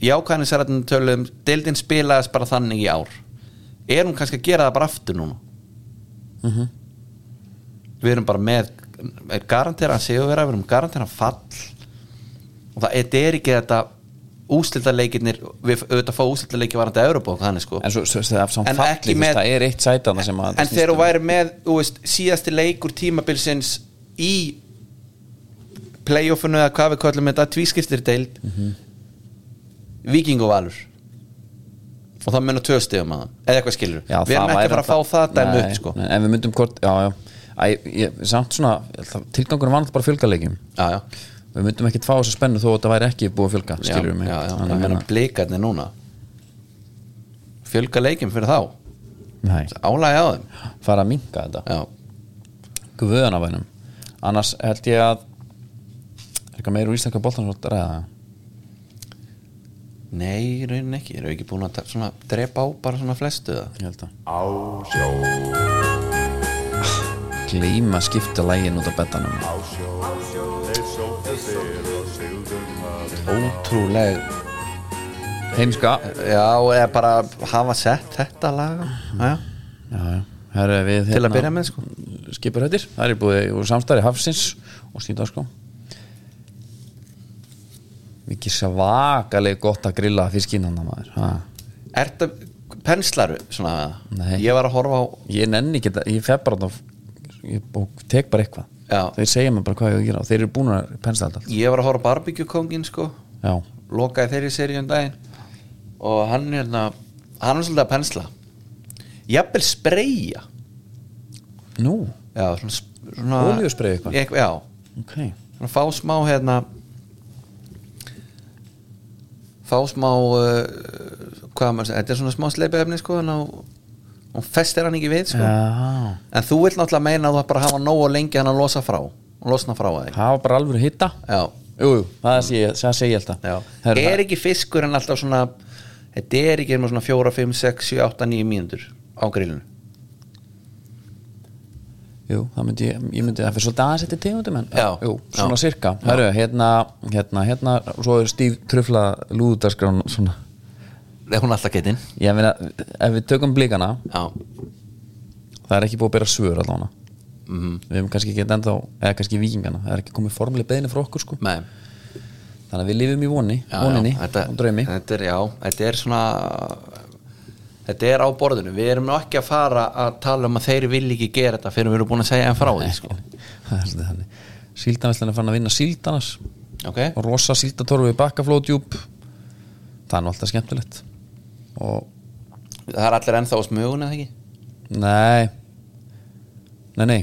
Jákvæðin sér að tölum Deildin spilaðist bara þannig í ár. Er hún kannski að gera það bara aftur núna? Mhm. Við erum bara með er garantera að séu vera, við erum garantera fall. Og það þetta er ekki þetta úslitaleikirnir við auðvitað fá úslitaleiki varandi að Európa og þannig sko. En svo, svo, En falli, með... það er eitt sætana sem að en þegar þú væri með þú veist, síðasti leikur tímabilsins í playoffinu eða hvað við kallum þetta tvískiptir deild Mhm. Víking og Valur. Og það munur tvö stegum að eða eitthvað skilur Já, við erum það ekki að fara að fá það dæmi upp sko. en við myndum hvort, já, já. Æ, ég, samt svona, tilgangunum var náttúrulega bara já, við myndum ekkert fá þessa spennu þó að þetta væri ekki búið að fjölga, skilur mig. já, já, Þannig það að meina blikarnir núna fjölga leikjum fyrir þá? Nei, álægi á þeim? Fara að minka þetta. Já, guðanavænum annars held ég að er eitthvað meira úr svo að ræða? Það nei, í raunin ekki. Erum við ekki búin að svona, drepa á bara svona flestu það ég held að gleyma að skipta lægin út af betanum ótrúleg heimska já, eða bara hafa sett þetta lag. Já, já. Herru, við, hérna til að byrja með sko. skipur hættir, það er búið úr samstæri Hafsins og Stíðarskó mikið svakaleg gott að grilla fiskinn hann maður. Ha. Ertu penslaru svona? Nei. Ég var að horfa á ég nenni ekki þetta, ég fef bara þarna- ég tek bara eitthvað Já. þeir segja mér bara hvað ég á að gera og þeir eru búin að pensla þetta allt Ég var að horfa á barbecue kongin sko. Já, Lokaði þeirri seríum daginn. Og hann er hérna Hann er svolítið að pensla. Jafnvel spreyja. Nú, Já, svona, svona Olíusprey eitthvað? Ég- Já, ok. Svona fá smá hérna Fá smá uh, Hvað maður segja Þetta er svona smá sleipefni sko Þannig að hún festir hann ekki við sko. Já, En þú vill náttúrulega meina að þú bara hafa nóg og lengi hann að losa frá og losna frá það það var bara alveg hitta jú, jú, það sé ég, það segi ég alltaf Er ekki fiskur en alltaf svona Þetta er ekki með svona 4, 5, 6, 7, 8, 9 mínútur á grillinu? Jú, það myndi ég, ég myndi það fyrir svolítið aðeins eftir tegundum en Já, jú, svona já. sirka. Herru, hérna, hérna, hérna svo er stíf trufla lúðudarskrán svona, Er hún alltaf getinn? ég meina, ef við tökum blíkana Já, það er ekki búið að bera svör allavega. Mm, við hefum kannski ekki enda eða kannski vikingana, það er ekki komið formuleg beðinu frá okkur sko, með þannig að við lifum í voni já, voninni já, þetta, og draumi. þetta er, já, þetta er svona þetta er á borðinu. Við erum ekki að fara að tala um að þeir vilja ekki gera þetta fyrir við erum búin að segja en frá því sko. er síldanvæslan er fann að vinna síldanas ok, og rosa síldatorfi í bakkaflótjúp. Það er nú alltaf skemmtilegt og það er allir ennþá smugun eða ekki? Nei. Nei, nei.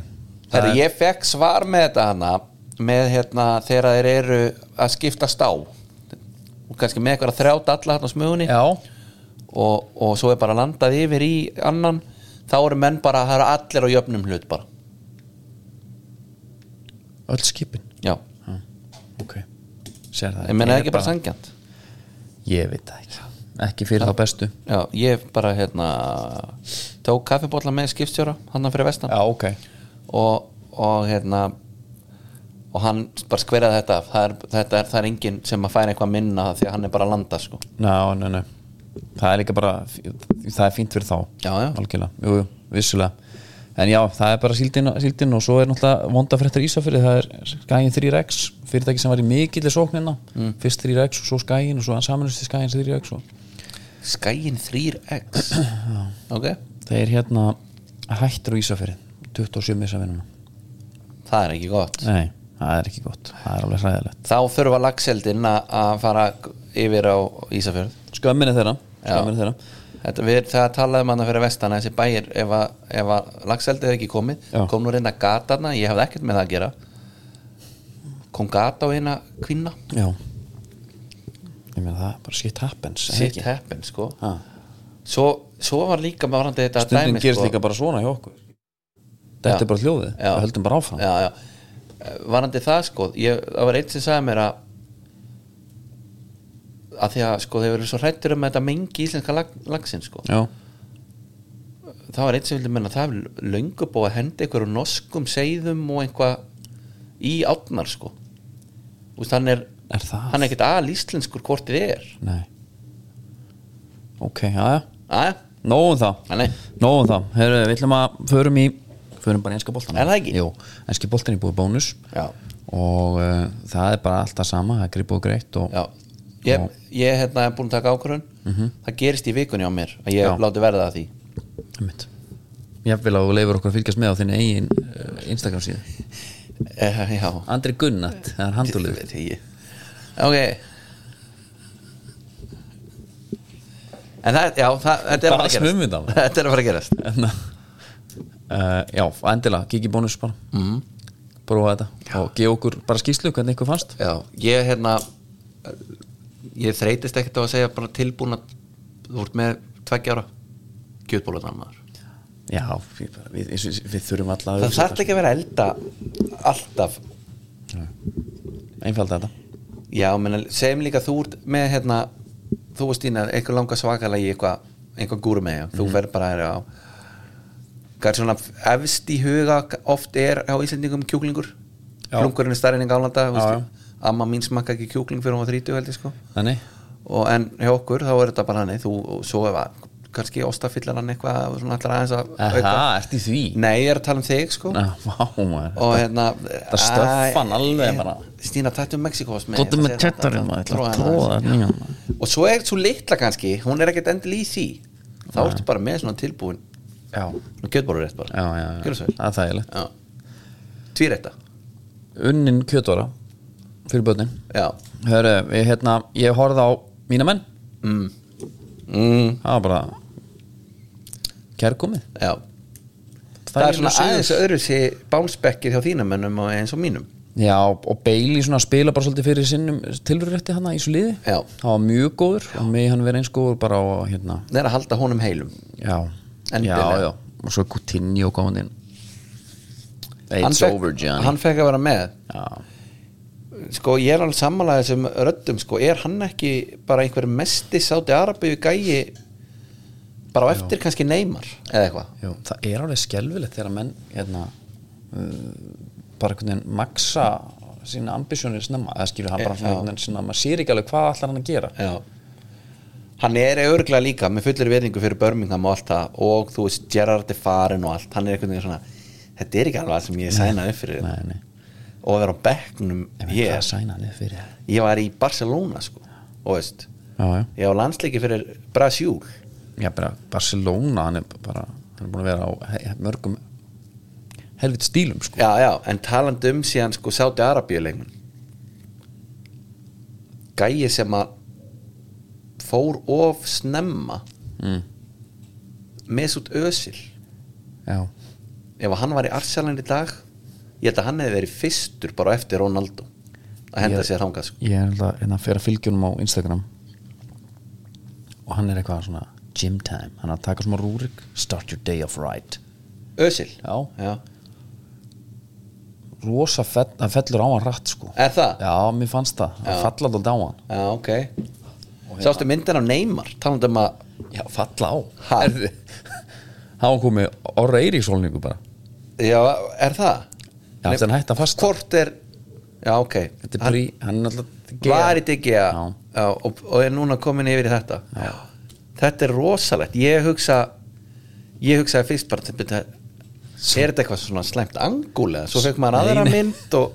Þegar ég fekk svar með þetta hana með hérna þegar þeir eru að skiptast á og kannski með eitthvað þrját alla hérna á smugunni já, og, og svo er bara landað yfir í annan. Þá eru menn bara, það eru allir á jöfnum hlut bara. Öll skipin? Já, ok. Sér það. Ég menna er ekki bara sangjant ég veit það ekki ekki fyrir þá bestu. Já, ég bara hérna tók kaffibólla með skipstjóra hann fyrir vestan. Já, ok. Og, og hérna og hann bara skverjaði þetta það er, þetta er, það er enginn sem að færa eitthvað minna því að hann er bara að landa sko. Ná, nei, nei Það er líka bara, það er fínt fyrir þá. Já, jú, jú, vissulega. En já, það er bara síldin, síldin og svo er náttúrulega vondafréttar Ísafyrir, það er Skæin 3X fyrirtæki sem var í mikilli sóknina mm. fyrst 3X og svo Skæin og svo hann samanlust í Skæin 3X og Skæin 3X ok, þeir hérna hættur á Ísafyrir 27 misavinnuna. Það er ekki gott. Nei, það er ekki gott, það er alveg hræðilegt. Þá þurfa lagseldin að fara yfir á Ísafjörð. Skömminni þeirra, skömminni þeirra. Þetta, við, það talaði um hann að fyrir vestan að þessi bæir ef að, ef að lagseldið er ekki komið Já. kom nú reyna gatana, ég hafði ekkert með það að gera. Kom gata á eina kvinna. Já Ég meina það, bara shit happens shit ekki? happen sko Ha. svo, svo var líka varandi þetta Stundin dæmi, gerist sko. líka bara svona hjá okkur Þetta Já. er bara hljóðið, við höldum bara áfram já, já. Varandi það sko ég, það var einn sem sagði mér að að því að sko þeir verið svo hrættur um þetta mengi íslenska lag, lagsin sko Já, það var einn sem vildi menna það er löngu búið að henda einhverjum norskum seiðum og einhvað í átnar sko veist, hann er, er það? hann er ekkert al íslenskur hvort þið er. Nei. Ok, já aðja, Nóum það, nóum það Heru, Við ætlum að förum í Förum bara í enska boltan Er það ekki? Jú, enski boltan er búið bónus. Já, Og uh, það er bara alltaf sama Það er grip og greitt og já. Ég, ég hérna er búin að taka ákvörðun. Það gerist í vikunni á mér að ég Mhm. Já. láti verða það því. Einmitt. Ég vil að leifur okkur að fylgjast með á þinni eigin uh, Instagram síðu. Eh, já, Andri Gunnat, það er ég. Ok. En það, já, það, þetta er að Bara fara að gerast. þetta er að fara að gerast. Uh, Já, endilega, kikið bónus bara. Mm. Prófa þetta Og gefa okkur bara skýslu hvernig ykkur fannst. Já, ég hérna ég þreytist ekkert á að segja bara tilbúin að þú ert með tveggja ára. Kjötbólunar maður Já, við, við, við, við þurfum alltaf að það þarf ekki að vera elda alltaf. Einfald þetta já, menn segjum líka þú ert með hérna, þú veist ína eitthvað langa svakalega í eitthvað eitthvað gúru með, Mhm. þú verður bara á hvað er svona efst í huga oft er á Íslandingum kjúklingur? Klungurinn er stærinn í Gálanda amma mín smakka ekki kjúkling fyrir hún var 30 held ég sko. Þannig, og en hjá okkur þá er þetta bara hannig þú, og svo að kannski ostafillar hann eitthvað svona allar aðeins að Aha, ert í því? Nei, ég er að tala um þig sko. Já, vá, og hérna Það stöffa hann Æ, alveg ég- bara. Stína, tættu Mexikos með Góttu ég með ég nýjan og svo er svo litla kannski hún er ekkert endil í því. Þá ertu bara með svona tilbúin. Já, og kjötbólur rétt bara. Já, já, já. Það er þægilegt. Tvírætta Unnin kjötvara fyrir börnin. Já. Hörru, við hérna, ég horfði á mína menn. Mm. Mm. Það var bara kærkomið. Já. Það er svona aðeins öðru sér bánsbekkir hjá þínum mönnum og eins og mínum. Já, og Bailey svona spila bara svolítið fyrir sinnum tilröðrétti hana í svo liði. Já. Það var mjög góður. Og mig hann verið eins góður bara á hérna. Það er að halda honum heilum. Já, já, já. Og svo Coutinho komandi inn. Hann It's over, Johnny. Hann fekk að vera með. Já, Sko ég er alveg sammálaðið sem röddum sko, er hann ekki bara einhver mesti sáti Arabíu gæi bara á eftir kannski Neymar? Eða eitthvað. Það er alveg skelfilegt þegar menn hérna uh, bara einhvern veginn maksa sína ambisjónir snemma. Eða skilur hann bara Já. svona einhvern veginn svona maður sér ekki alveg hvað allar hann að gera. Já. Hann er örglega líka með fullir verðingu fyrir Birmingham og allt það og þú veist Gerrard er farin og allt. Hann er einhvern veginn svona þetta er ekki alveg það sem ég sænaði upp fyrir. Nei, nei, og að vera á en við ég, var í Barcelona sko og veist Já, já, ég á landsleiki fyrir Brasjúl já, bara Barcelona hann er bara, hann er búin að vera á he mörgum helvit stílum sko. Já já en talandi um síðan sko Sáti Arabíu leikmenn. Gæi sem að fór of snemma mm. Mesut Özil. Já, ef hann var í Arsenal í dag ég held að hann hefði verið fyrstur bara eftir Ronaldo að henda Ég- sér þangað sko. ég er alltaf hérna að fyrir að fylgjunum á Instagram. Og hann er eitthvað svona gym time, hann er að taka smá rúrik. Start your day off right. Özil? Já. já. rosa fell, það fellur á hann rætt sko. Er það? já, mér fannst það, Já. falla alltaf á hann. Já, ok. Sástu myndin á Neymar? Talandi um að já, falla á. Hann komið orra eiríksólningu bara. Já, er það? Já, hægt að fasta Hvort er Já, ok. Þetta er brí, hann er alltaf Var í. Já, og, og er núna komin yfir í þetta. Já. Þetta er rosalegt. Ég hugsa Ég hugsaði fyrst bara þetta, Er þetta eitthvað svona slæmt angúlega Svo fekk maður aðra mynd og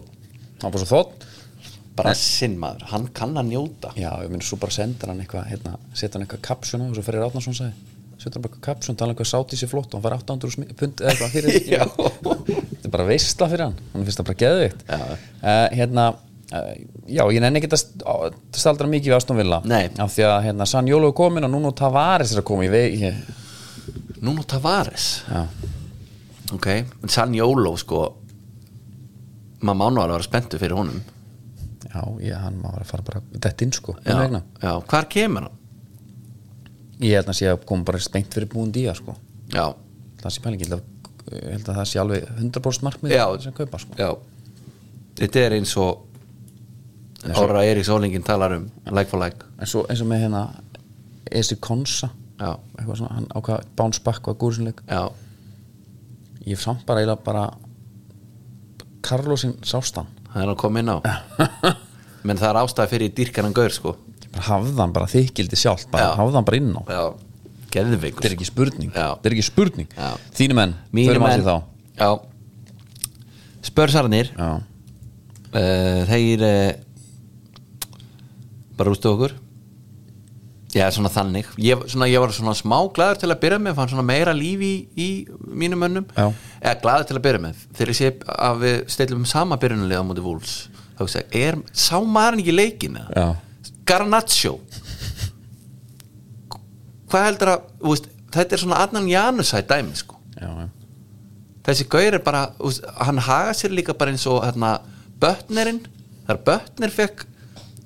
hann var bara svo þótt. Bara sinn maður, hann kann að njóta. Já, ég myndi svo bara sendur hann eitthvað hérna, setja hann eitthvað kapsjón á og svo fyrir Átnarsson sagði. Setja hann eitthvað kapsjón, tala um hvað sátt í sér flott og hann fær 800 smi- pund eða eitthvað fyrir er bara veistla fyrir hann. Hann finnst það bara geðvikt Já. uh, hérna uh, já, ég nenni ekki að staldra mikið við Aston Villa. Nei. af því að hérna, San Jólo er komin og núna Tavares er að koma í veg ég, Núna Tavares? Já, Ok, en Sanjóló sko maður mánu alveg að vera spenntu fyrir honum. Já, ég, hann má vera að fara bara dett inn sko, já, já, hvar kemur hann? ég held að sé að koma bara spengt fyrir búin dýja sko. Já, það sé pælingi, ég held að, að það sé alveg 100% markmið Já. sem kaupa sko. Já. Þetta er eins og Ára Eiríks Ólingin talar um like for like. En svo eins og með hérna Esi Konsa. Svona, hann ákvað bounce back og gúrsinleik já, ég samt bara eiginlega bara Karlosin sástan það er að koma inn á. Menn það er ástæði fyrir dýrkanan gaur sko. Hann bara þykildi sjálft bara Já. hafði hann bara inn á. Já, geðveikur. Þetta er ekki spurning. Já. þetta er ekki spurning. Já. þínu menn, Mínir förum að menn. því þá. Já. Spörsarnir. Já, uh, þeir uh, bara rústu okkur. Já, svona þannig. Ég, svona, ég var svona smá glaður til að byrja með fann svona meira líf í, í mínum mönnum. Já. eða glaður til að byrja með. Þegar ég sé að við stelum sama byrjunarlið á móti vúls þá veist ég, er, sá maður ekki leikin eða? já, Garnaccio hvað heldur að veist, þetta er svona Adnan Janusæ dæmi sko. Já, já. þessi gaur er bara veist, hann haga sér líka bara eins og hérna, bötnerinn, þar bötner fekk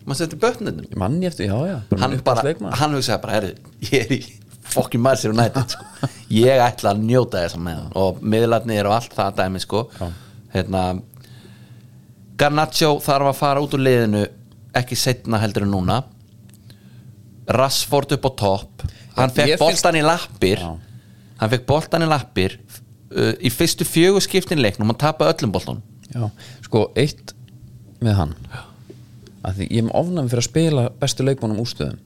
maður setti bötnerinn Ég manni eftir, já, já. Bara hann bara, hann hugsaði bara herri, ég er í fokkin maður United sko. ég ætla að njóta þess að með hann. Og miðlarnir og allt það dæmi sko. Já. hérna Garnaccio þarf að fara út úr liðinu ekki setna heldur en núna. Rashford upp á topp hann fekk boltan í lappir. Já. hann fekk boltan í lappir uh, í fyrstu fjögur skiptin í leiknum hann tapaði öllum boltan já, sko, eitt með hann. Að því ég er með ofnæmi fyrir að spila bestu leikmónum úrstöðum.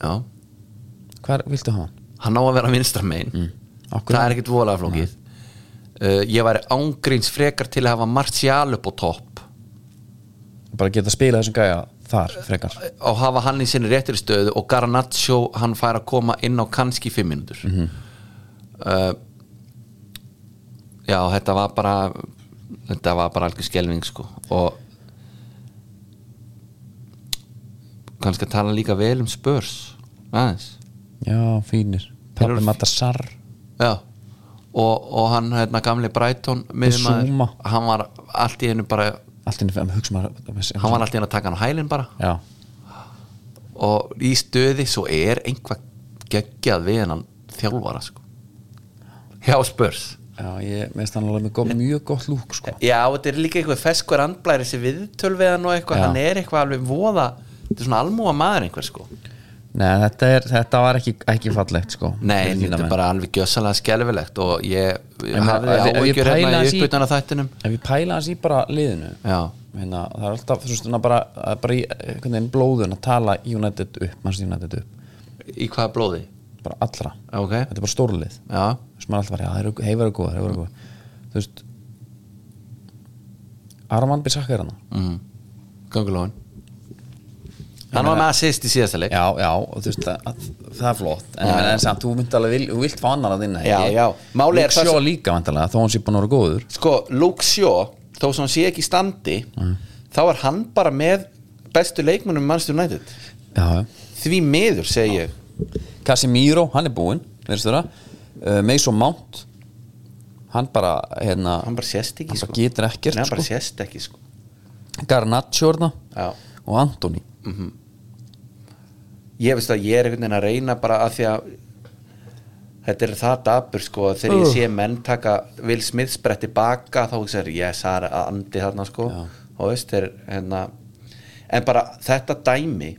Já, hvar viltu hafa hann? hann á að vera vinstra megin. Mm. Það er ekkert voðalega flókið. Uh, ég væri ángríns frekar til að hafa Martial upp á topp. Bara geta að spila þessum gæja þar frekar. Og hafa hann í sinni réttir stöðu og Garnaccio hann fær að koma inn á kannski fimm mínútur. Mhm. uh, já þetta var bara þetta var bara algjör skelving sko. Og kannski að tala líka vel um spörs aðeins. Já, fínir. Þeir- Matasar já og, og hann hérna gamli Zuma. hann var allt í hennu bara allt inni fyrir hugsa maður hann var allt í hennu að taka hann á hælinn bara. Já, og í stöði svo er einhvað geggjað við hennan þjálfara sko. hjá spörs já, ég meðist hann alveg með gott, mjög gott lúk sko. já, þetta er líka eitthvað feskur andblæri þessi viðtöl við hann og eitthvað, hann er eitthvað alveg voða þetta er svona almúa maður einhver sko. Nei, þetta, er, þetta var ekki, ekki fallegt sko, nei, þetta er bara alveg gjössalega skelfilegt og ég, pæla hérna í uppbytana þættinum ef við pæla hans í bara liðinu hérna, það er alltaf veist, bara, bara í einhvern veginn blóðun að tala United upp, manns United upp. Í hvaða blóði? Bara allra, ok, þetta er bara stórlið já, sem maður alltaf var, já, það heifar og góðar þú veist Arman Bissaka er hana mm. gangulóin hann var með assist í síðasta leik. Já, já, og þú veist að, að, það er flott. En, en, en samt, þú myndi alveg, vil, þú vilt fá annar að þinna Já, já. Málið er Sjó sem- líka vantarlega, þó hann sé búin að vera góður. Sko, Luke Shaw þó sem hann sé ekki í standi þá er hann bara með bestu leikmennum já, já. Því miður segi ég. Casemiro, hann er búinn uh, Mason Mount hann bara hérna, hann bara sést ekki sko. bara getur ekkert Nei, hann bara sko. sést ekki sko. Garnaccio og Antoni ég veist að ég er einhvern veginn að reyna bara að því að þetta er það dabur sko þegar ég sé menn taka Will Smith sprett tilbaka þá ég, yes, það er andi þarna sko Já. og veist þeir hérna en bara þetta dæmi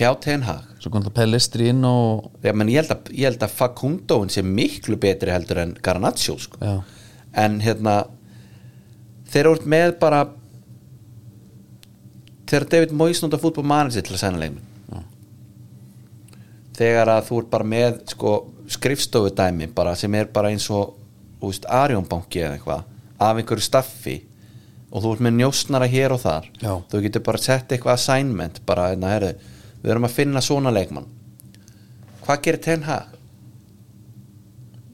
hjá Ten Hag svo kom það Pellistri inn og Já, menn, ég, held að, ég held að Facundoin sé miklu betri heldur en Garnaccio sko. Já. en hérna þeir eru með bara þegar David Moyes nota fútbol manager til að sæna leikmenn þegar að þú ert bara með sko, skrifstofu dæmi bara, sem er bara eins og Arjónbanki eða eitthvað af einhverju staffi og þú ert með njósnara hér og þar Já. þú getur bara sett eitthvað assignment bara, hérna, herri, við erum að finna svona leikmann hvað gerir Ten Hag?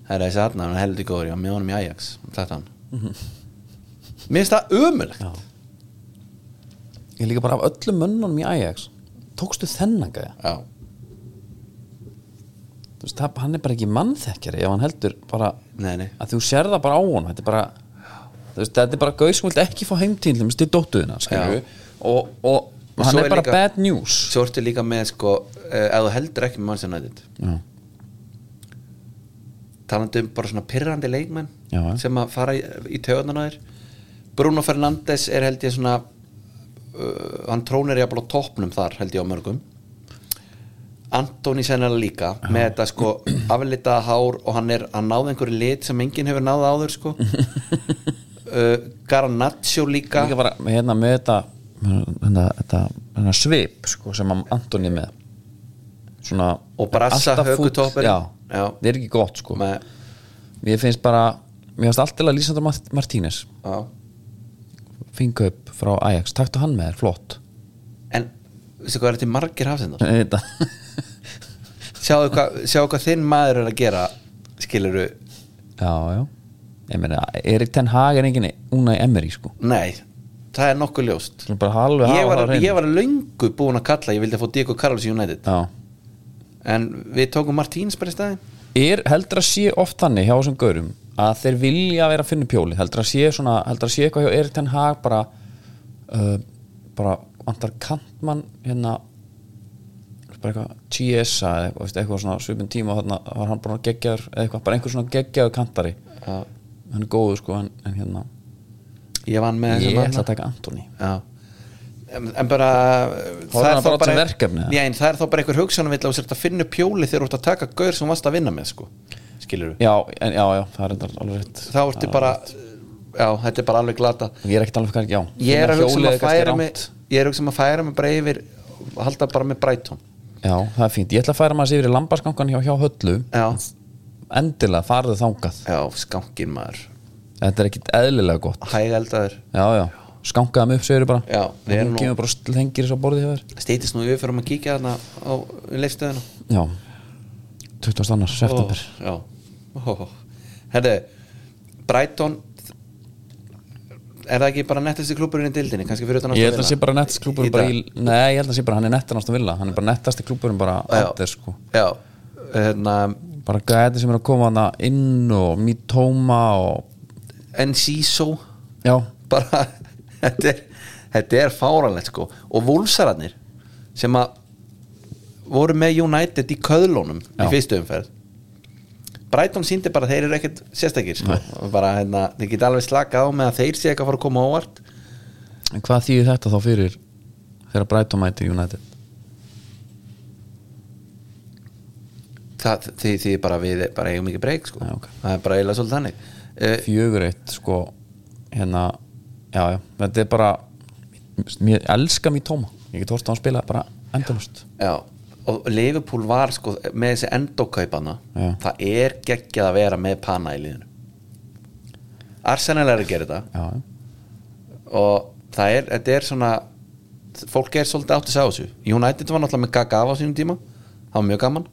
Það er þessi er heldur góður, já, með honum í Ajax þetta hann Mér finnst það ömulegt. Ég líka bara af öllum mönnunum í Ajax. Tókstu þennan gæja? Já, Þú veist, hann er bara ekki mannþekkjari ef hann heldur bara nei, nei. að þú sér það bara á honum. Þetta er bara þetta er bara gauð sem vilt ekki fá heimtíðin til dóttuðina og, og, hann svo er bara líka- bad news. Svo ertu líka með, sko, uh, ef þú heldur ekki með Manchester United. Já. talandi um bara svona pirrandi leikmenn Já, sem að fara í, í þér. Bruno Fernandes er held ég svona uh, hann trónir jafnvel á toppnum þar held ég á mörgum. Antoni sennilega líka með þetta sko aflitaða hár og hann er hann náði einhverju lit sem enginn hefur náði áður sko. Uh, Garnaccio líka, líka bara hérna með þetta hérna, þetta, hérna svip sko, sem að Antoni með. Svona Og brassa já, Já. það er ekki gott sko. Með, mér finnst bara mér finnst alltaf að Lísandra Martínez já. fingaup frá Ajax, taktu hann með þér, flott. En veistu hvað er þetta margir hafsendar? Sjáðu hvað, hvað þinn maður er að gera skiluru, já, já. Ég meina, Erik Ten Hag er enginn Unai Emery sko. Nei það er nokkuð ljóst. Ég var, ég var löngu búin að kalla ég vildi að fá Diego Carlos í United. Já. En við tókum Martíns bara í staðin er heldur að sé oft þannig hjá þessum gaurum að þeir vilja vera að finna pjóli heldur að sé svona, heldur að sé eitthvað hjá Erik Ten Hag bara uh, bara vantar kantmann hérna bara eitthvað Chiesa eða eitthvað, eitthvað svona svipin tíma þarna var hann geggjaður eða eitthvað, bara einhver svona geggjaður kantari. Já. hann er góður sko en, en hérna ég vann með ég ætla að taka Antoni Já. en, en bara Horfði hann bara til verkefni, en það er þá bara einhver hugsanum vill að sér að finna pjóli þegar þú ert að taka gaur sem þú varst að vinna með sko. já, en, já, já, það er alveg rétt. Þá ertu bara já, þetta er bara alveg glata ég er ekkert alveg kannski, já ég er að hugsa um að færa mig ég er að hugsa um að færa mig bara yfir halda bara með Brighton. Já, það er fínt, ég ætla að færa maður sér yfir í lambaskankan hjá, hjá höllu. Já, endilega farðu þangað. Já, skankin maður. Þetta er ekkit eðlilega gott. Hægeldaður. Já, já, skankaðum upp segir bara. Já, við erum nú- kemur bara sl- hengir þess að borði þér. Stýtist nú yfir fyrir að kíkja þarna á leifstöðuna já, 20. annars, september. Já. Ó. Herðu, Brighton Er það ekki bara nettasti klúburinn í dildinni? Kannski fyrir utan ég held að það sé bara nettast klúburinn bara í, nei, ég held að það sé bara hann er nettanast að vilja hann er bara nettasti klúburinn bara allir sko. Já, hérna bara gæti sem er að koma hana inn og Mitoma og Enciso. Já, bara, þetta er þetta er fáranlegt sko. Og vúlsararnir sem að voru með United í köðlónum í Já. fyrstu umferð Brighton síndi bara að þeir eru ekkert sérstakir sko. Bara hérna, þeir geta alveg slakað á með að þeir sé ekki að fara að koma á óvart. En hvað þýðir þetta þá fyrir þegar Brighton mæti United? Það, því bara við bara eigum ekki breyk sko. Já, ok. það er bara eiginlega svolítið þannig. Uh, fjögur eitt sko hérna, já já þetta er bara mér elska Mitoma, ég get hort á hann spila bara endalust já, og Liverpool var sko með þessi endókaupana Já. það er geggjað að vera með pana í liðinu. Arsenal er að gera þetta. Já. og það er, þetta er svona fólk er svolítið átt að segja þessu. United var náttúrulega með Gaga á sínum tíma. Það var mjög gaman.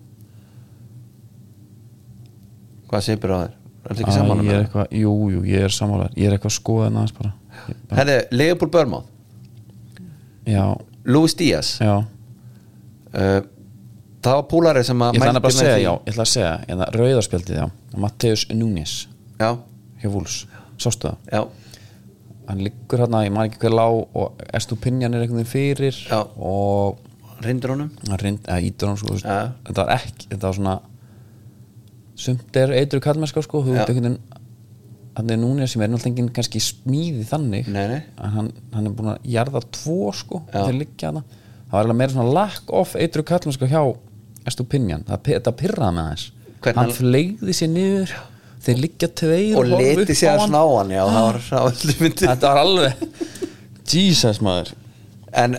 Hvað segir á þér? Er þetta ekki saman ég er það? jú, jú, ég er sammálar ég er eitthvað að skoða hann aðeins bara. Bara- Herði, Leopold Börmáð já, Luis Díaz. Já. Uh, það var púlarið sem að ég ætla að segja, já, ég ætla að segja hérna, rauðarspjaldið, já, Matteus Núñez já, hjá Vúls, sástu það? Já, hann liggur hérna, ég maður ekki hver lág og Estupinjan er veginn fyrir Já. og reyndur honum? Reynd, eða ítur hann sko, Já. þetta var ekki, þetta var svona sumt er eitur kallmennska sko, þú veit einhvern veginn hann er núna sem er náttúrulega enginn kannski smíði þannig Nei, nei. en hann, hann er búin að jarða tvo sko, þeir liggja hana það var eiginlega meira svona lack of eitur kallmennska hjá Estupinjan, það, pi- þetta pyrraði með þess Hvernig hann fleigði sér niður þeir liggja tveir og leti sér að sná hann. já, það var, það var alveg Jesus maður. En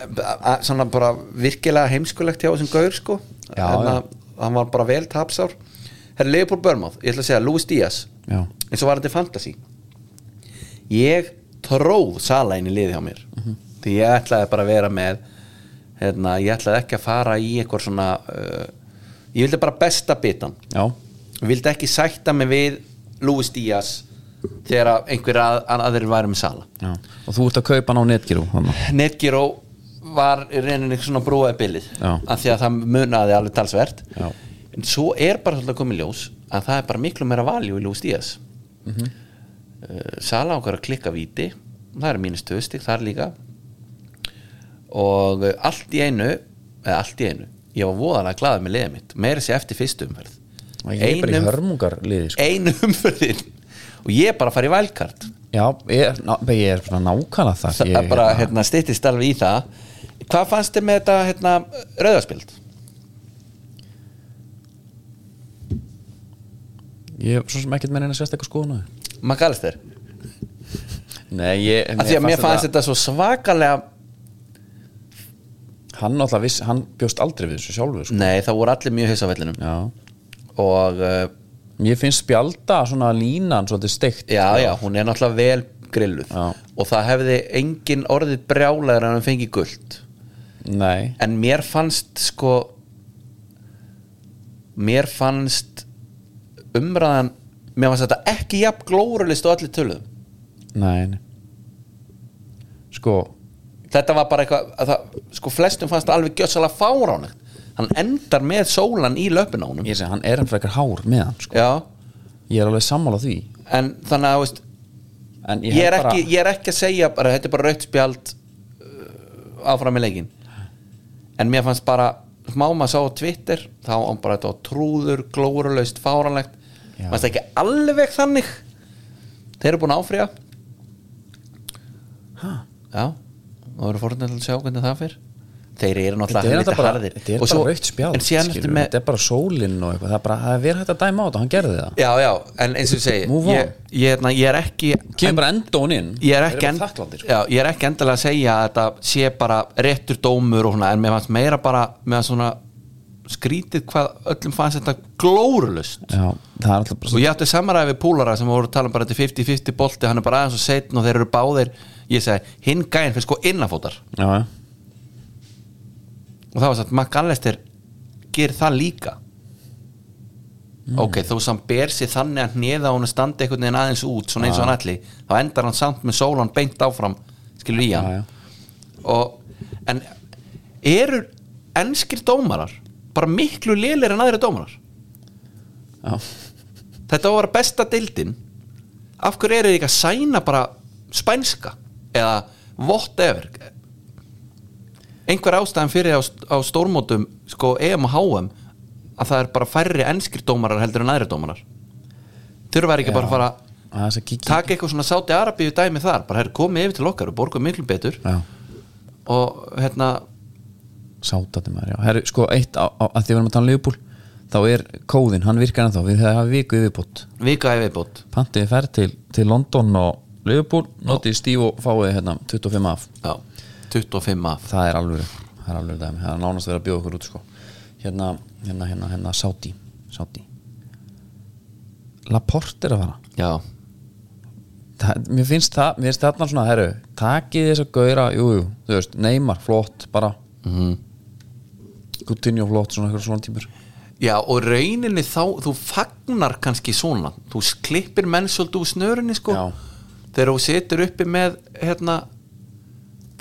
svona bara virkilega heimskulegt hjá þessum gaur sko. Já, Hérna, hann var bara vel tapsár. Herra Leopold Börmáð, ég ætla að segja Luis Díaz. Eins og var þetta fantasy. Ég tróð Sala inn í liði hjá mér. Mhm. því ég ætlaði bara að vera með hérna, ég ætlaði ekki að fara í eitthvað svona uh, ég vildi bara besta bitan. Já, ég vildi ekki sætta mig við Luis Díaz þegar einhver að, að aðrir væri með Sala. Já. Og þú ert að kaupa hann á þannig Netgyro var reyninni svona brúaði bilið af því að það munaði alveg talsvert. Já. en svo er bara svolítið að koma í ljós að það er bara miklu meira valjú í Luis Díaz. Mhm. uh, Sala okkar að klikka víti það er mínus stöðstig þar líka og allt í einu eða allt í einu, ég var voðalega glaður með liðið mitt meira sér eftir fyrstu umferð og ég er bara í Ein um- hörmungar liði sko. einu umferðin og ég bara að fara í vælkart já, ég ná, ég er bara nákvæmlega það það er bara hérna, styttist alveg í það hvað fannst þið með þetta hérna, rauðarspild? ég svo sem ekkert með neina sérstaklega skoðun á því. McAllister nei, ég því að mér fannst þetta svo svakalega hann viss, hann bjóst aldrei við þessu sjálfur sko. nei það voru allir mjög hissa á vellinum. Og uh, mér finnst spjalda svona línan svolítið steikt já já hún er náttúrulega vel grilluð. Já. og það hefði engin orðið brjálæður en hann fengi guld nei, en mér fannst sko mér fannst umræðan mér fannst þetta ekki jafn glórulist og allir töluðum. Nei, nei. Sko, þetta var bara eitthvað að það, sko flestum fannst það alveg gjössalega fáránegt hann endar með sólan í löpun á honum. Ég segi hann er hann frekar hár með hann sko. ég er alveg sammála því. En þannig að veist, ég, ég, er bara, ekki, ég er ekki að segja bara, þetta er bara rautt spjald uh, áfram í leikin en mér fannst bara smá maður sá á Twitter þá hann bara þetta var trúður, glórulaust, fáránlegt. Fannst ekki alveg þannig. Þeir eru búin að áfrýja. Ha? já, og eru fórhundin að sjá hvernig það fyrr þeir eru náttúrulega er þetta bara, harðir. þetta er bara raukt en með þetta er bara sólinn og eitthvað. Það er bara, það er verið hægt að dæma á þetta, hann gerði það. Já, já, en eins og ég segi ég, ég, hérna, ég er ekki kemur bara endón inn. ég er ekki, þakklátir, sko. já, ég er ekki endilega að segja að þetta sé bara réttur dómur og svona, en mér fannst meira bara með að svona skrítið hvað öllum fannst þetta glórulust já, er og ég átti samaræði við púlara sem voru að tala um bara þetta 50-50 bolti, hann er bara aðeins og setn og þeir eru báðir ég segi, hinn gæinn fyrir sko innafótar já, og það var satt, McAllister gerir það líka. Ok, þó sem ber sér þannig að hneða hún standi einhvern veginn aðeins út svona eins og hann ætli, þá endar hann samt með sólan beint áfram, skilur í hann. Og, en eru enskir dómarar bara miklu lélir en aðri dómarar? Já. þetta var að besta deildin. Af hverju eru þið ekki að sæna bara spænska eða whatever. Einhver ástæðan fyrir á, á stórmótum sko EM og HM að það er bara færri enskir dómarar heldur en aðri dómarar. Þurfa er ekki bara að fara er að taka eitthvað svona sáti Arabíu dæmi þar bara herri komið yfir til okkar og borgum miklu betur. Já, og hérna sátandi maður, já. Herri, sko, eitt, á, á, að því við erum að tala um Leopold þá er kóðin, hann virkar ennþá. Við hafa viku yfirbútt vika ef viðbót. Pantiði fer til, til London og Leopold, notið stíf og fáið hérna 25 af. Já, 25 af. Það er alveg það er alveg dæmi, það er nánast verið að bjóða okkur út sko. hérna, hérna, hérna, hérna Sáti, Sáti Laporte er að fara. Já, það, mér finnst það, mér finnst þarna svona herru, takið þess að gauðra, jú, jú þú veist, Neymar, flott, bara. Mm Coutinho, flott, svona eitthvað svona típur já og rauninni þá þú fagnar kannski svona. Þú klippir menn svolítið úr snörinni sko. Já. Þegar þú setur uppi með hérna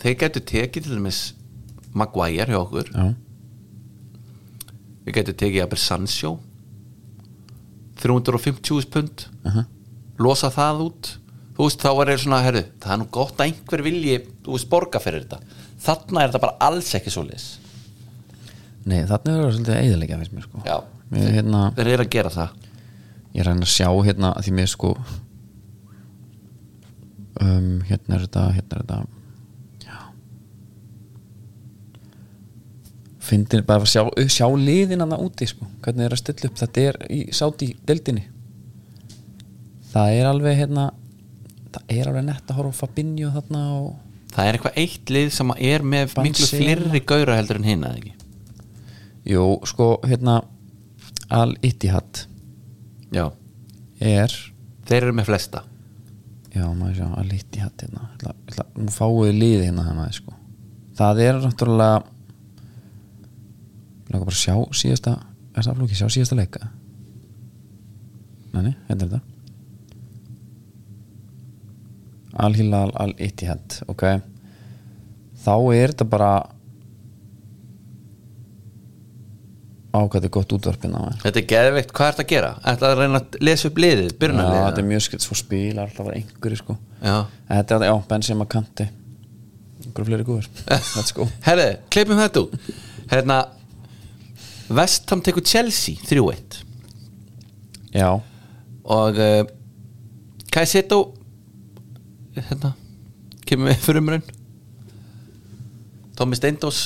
þeir getur tekið til dæmis Maguire hjá okkur. Já, við getum tekið að Sancho. 350 pund. Uh losa það út. Þú veist þá var ég svona herru, það er nú gott að einhver vilji þú veist borga fyrir þetta. Þarna er þetta bara alls ekki svo lis nei, þarna er það svolítið eðalega finnst mér sko. Já, Mér, hérna, þeir eru að gera það. Ég er að sjá hérna því mér sko um, hérna er þetta hérna er þetta. Fyndin bara að sjá, sjá liðin hann úti sko, hvernig er að stilla upp. Þetta er í sátt í deildinni. Það er alveg hérna það er alveg nett að horfa Fabinho þarna og það er eitthvað eitt lið sem er með miklu fleiri gaura heldur en hinn eða ekki? Jú, sko, hérna Al-Ittihad já, er þeir eru með flesta Já, maður sjá, að líti hatt hérna. Ætla, ætla, Nú fáið liði hérna það maður sko. Það er náttúrulega Láka bara sjá síðasta Er það flóki, sjá síðasta leika? Hérna er þetta. Al-Hilal Al-Ittihad Ok. Þá er þetta bara Á þetta er gott útvarpina maður. Þetta er geðveikt, hvað er þetta að gera? ætla að reyna að lesa upp liðið, Já, byrjunarliðið þetta er mjög skilt Svo spilar alltaf var einhverju sko. Já. Þetta er, já, Benzema Kanti. Einhverju fleiri góður Let's go. Herri, kleipum þetta út. Hérna Vestham tekur Chelsea 3-1 Já, og uh, Kajseto hérna kemur við fyrir umrun Tommy Steindós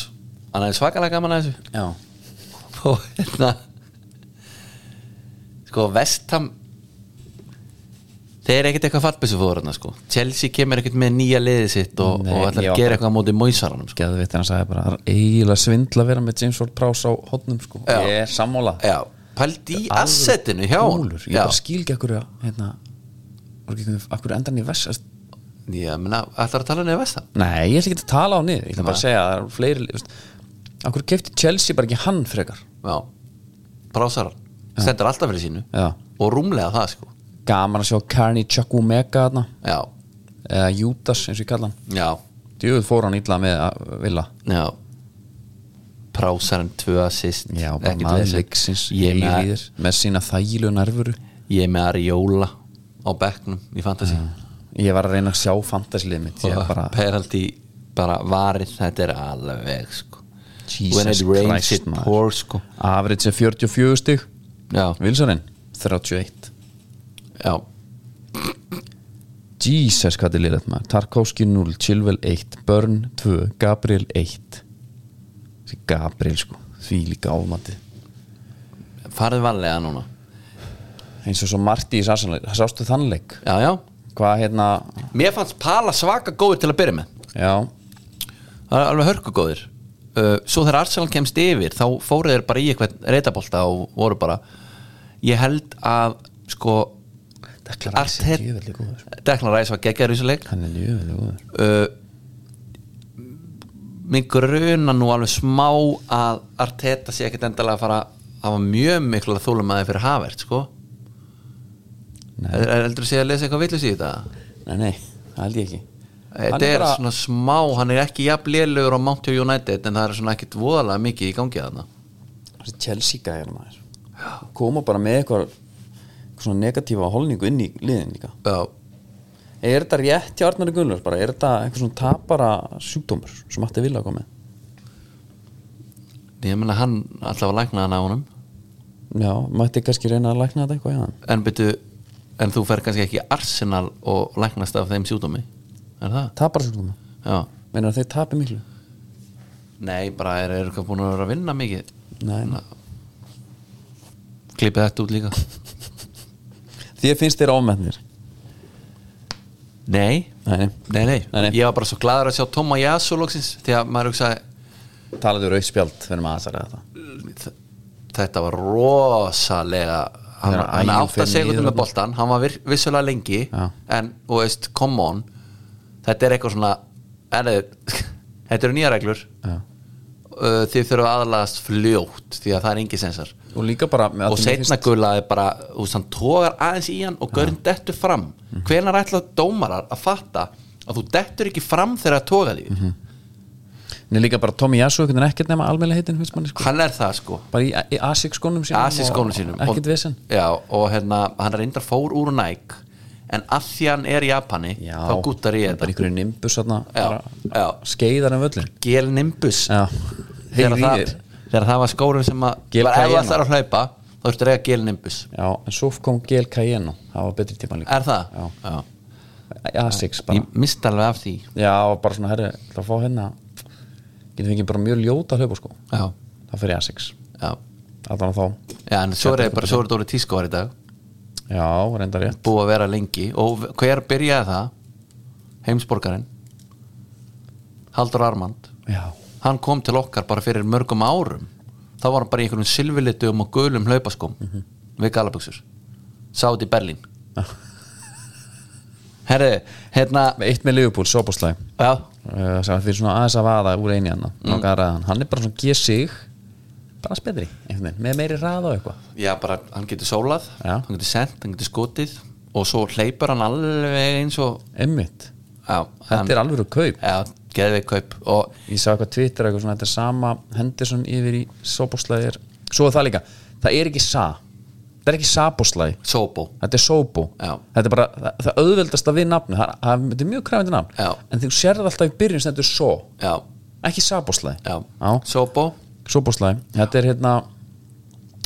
hann er svakalega gaman að þessu. Já og hérna. Sko Vestham þeir eru ekkert eitthvað fallbissu fóður hérna sko. Chelsea kemur ekkert með nýja liðið sitt og, Nei, og ætlar að gera eitthvað á móti móisaranum sko. Geðvitt en hann sagði bara Það er eiginlega svindla að vera með James Ward Prowse á hotnum sko. Já. Ég er sammála. Já, pældi í assetinu hjá honum. Úlur, Ég já, bara skil ekki akkur hérna Akkur endan í vest já, menna, ætlar að tala niður Vestham Nei, ég ætla ekki að tala á niður. Ég ætla bara að segja að það eru fleiri veist, Akkur kefti Chelsea bara ekki hann frekar? Já, brásaran stendur alltaf fyrir sínu. Já. Og rúmlega það sko. Gaman að sjá Carney Chukwumeka þarna. Já, Eða Judas eins og ég kalla hann. Já, Djúð fór hann illa með að vilja já. Prásarinn tvö assist. Já, bara ekkert maður vesen. leiksins ég er með, Eilíðir, með sína þægilu nervuru. Ég er með Ariola á bekknum í fantasy. Ég var að reyna að sjá fantasilið mitt Ég og bara, penalty bara varið þetta er alveg sko Jesus when it rains it pours sko. Average er 44 stig. Vilsarinn, 31 já, Jesus, hvað er liðið maður. Tarkovski 0, Chilwell 1 Burn 2, Gabriel 1 Þessi Gabriel sko Því líka ámandi farið varlega núna. Eins og svo Marti í sassanleik Sástu þannleik? Já, já, Hvað hérna mér fannst Pala svaka góður til að byrja með. Já, það er alveg hörku góður uh, svo þegar Arsenal kemst yfir þá fóru þeir bara í eitthvað reytabólta og voru bara ég held að sko er. Declan Rice var geggjaður í þessu leik. Hann er djöfulli góður. Uh, mig gruna nú alveg smá að Arteta sé ekkert endalega að fara að hafa mjög miklu að þólum að fyrir Havert sko. Er, er heldur að sé að lesa eitthvað villus í þetta? Nei, nei, það held ég ekki þetta er, bara- svona smá, hann er ekki jafn lélugur á Manchester United en það er svona ekkert voðalega mikið í gangi þarna. Þessi Chelsea gæjar maður. Koma bara með eitthvað, svona negatífa holningu inn í liðin líka. Já, er þetta rétt hjá Arnari Gunnlars bara, er þetta eitthvað svona tapara sjúkdómur sem ætti vilja að koma með? Ég meina hann alltaf að lækna hann á honum. Já, mætti kannski reyna að lækna þetta eitthvað hann en byrju, en þú fer kannski ekki Arsenal og læknast af þeim sjúdómi er það? tapara sjúkdóma, Já, meinar þeir tapi miklu. Nei, bara er, eitthvað búin að vera að vinna mikið? Nei, klippið þetta út líka. Þér finnst þér ámennir Nei, nei, nei, nei, Nei. Ég var bara svo gladur að sjá Tóma Jasu loksins Því að maður hugsaði talaðu rauð spjald fyrir maður aðsara þetta Þetta var rosalega Hann, Þegar hann átt að segja niður með boltan Hann var vissulega lengi Já. En, og veist, come on Þetta er eitthvað svona er, Þetta eru nýja reglur. Já. uh, Þið þurfa aðalagast fljótt Því að það er engi sensar og og setna gula er bara veist, hann tógar aðeins í hann og görn dettur fram. Mhm. hvenar ætla dómarar að fatta að þú dettur ekki fram þegar að tóga því Mhm. Nei, líka bara Tommy Yasu einhvern veginn ekkert nema almennilega heitin sko. hann er það sko. Bara í, í Asics skónum sínum Asis skónum sínum. og ekkert og, vesen. Já, og hérna, hann reyndar fór úr Nike en að því hann er í Japani já, þá gúttar ég bara þetta. einhverju nimbus bara skeiðar en völlin Gel Nimbus. Þegar, það, það var skórum sem að bara ef Cayenne. ætlar að hlaupa þá ertu reyða Gel Nimbus. Já, en svo kom Gel Cayenne. Það var betri tíma líka. Er það? Já. já. Asics bara. ég mist alveg af því. Já, bara svona herri, það fá hérna getur fengið bara mjög ljóta hlaupa sko? Já, það fyrir Asics. Já. Allan þá. Já, en svo er það bara, þetta. orðið tískóar í dag já, reynda rétt. Búið að vera lengi. Og hver byrjaði það? Heimsborgarinn. Haldur Armand. Já, hann kom til okkar bara fyrir mörgum árum. Þá var hann bara í einhverjum silfilitum og gulum hlaupaskom við galabuxur. Sátt í Berlín. Herri, hérna eitt með já, uh, sem fyrir svona aðeins að vaða úr eini hann Mm. hann. Hann er bara svona G einhvern veginn, með meiri ræð og eitthvað. Já, bara hann getur sólað Já. hann getur sendt, hann getur skotið og svo hleypur hann alveg eins og emmitt, þetta er alveg kaup. Já, geðveik kaup og ég sá eitthvað Twitter eitthvað svona, þetta er sama Henderson yfir í Soboslæðir svo er það líka, það er ekki Sa það er ekki Saboslæ Sobo. Þetta er Já. þetta er bara, það, það auðveldasta við nafni það, það, þetta er mjög kræfandi nafn. Já. en þú sérð alltaf í byrjun sem þetta er já, ekki Saboslæ já, Soboslæ, þetta er hérna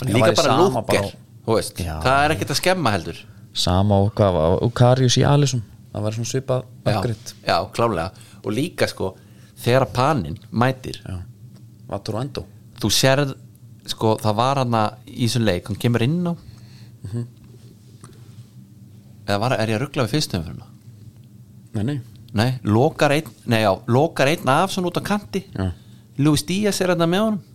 líka bara lúker það er ekkert að skemma heldur. Sama og hvað var, Ukarius í Alisson. Það var svona svipað uppgritt já, klálega og líka sko, þegar panin mætir, já, Vatur og Endo þú sérð sko, það var hann í þessum leik. Hann kemur inn á eða var, er ég að ruggla við fyrstum fyrir nei, nei, nei, lokar einn nei, já, lokar einn af svona út á kanti. Já. Lewis Díaz er þetta með honum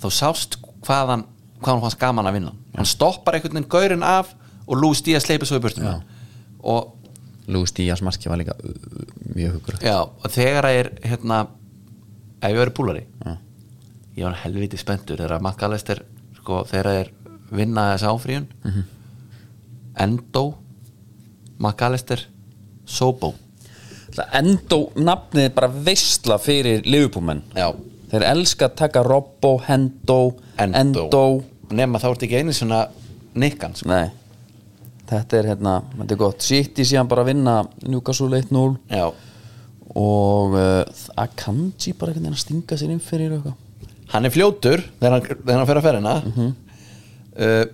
þá sást hvað hann hvað hann fannst gaman að vinna hann stoppar einhvern veginn gaurinn af og Lewis Díaz sleipur svo í burstum Já. og Lúis Díaz marki var líka uh, mjög hugur Já, og þegar það er hérna, ef ég verið búlari Já. ég var helviti spenntur þegar McAllister sko, þegar það er vinna þess áfríun Mhm. Endo McAllister Sobo Endo nafnið bara veistla fyrir Liverpoolmenn Já. Þeir elska að taka Robbo, Hendo Endo, Endo. nema þá ertu ekki einu svona nikkan sko. nei. Þetta er hérna, þetta er gott. City síðan bara að vinna Newcastle 1-0 Já, og uh, Akanji bara einhvern veginn að stinga sér inn fyrir eitthvað. Hann er fljótur þegar hann, þegar hann fer að ferina mm Mhm. uh,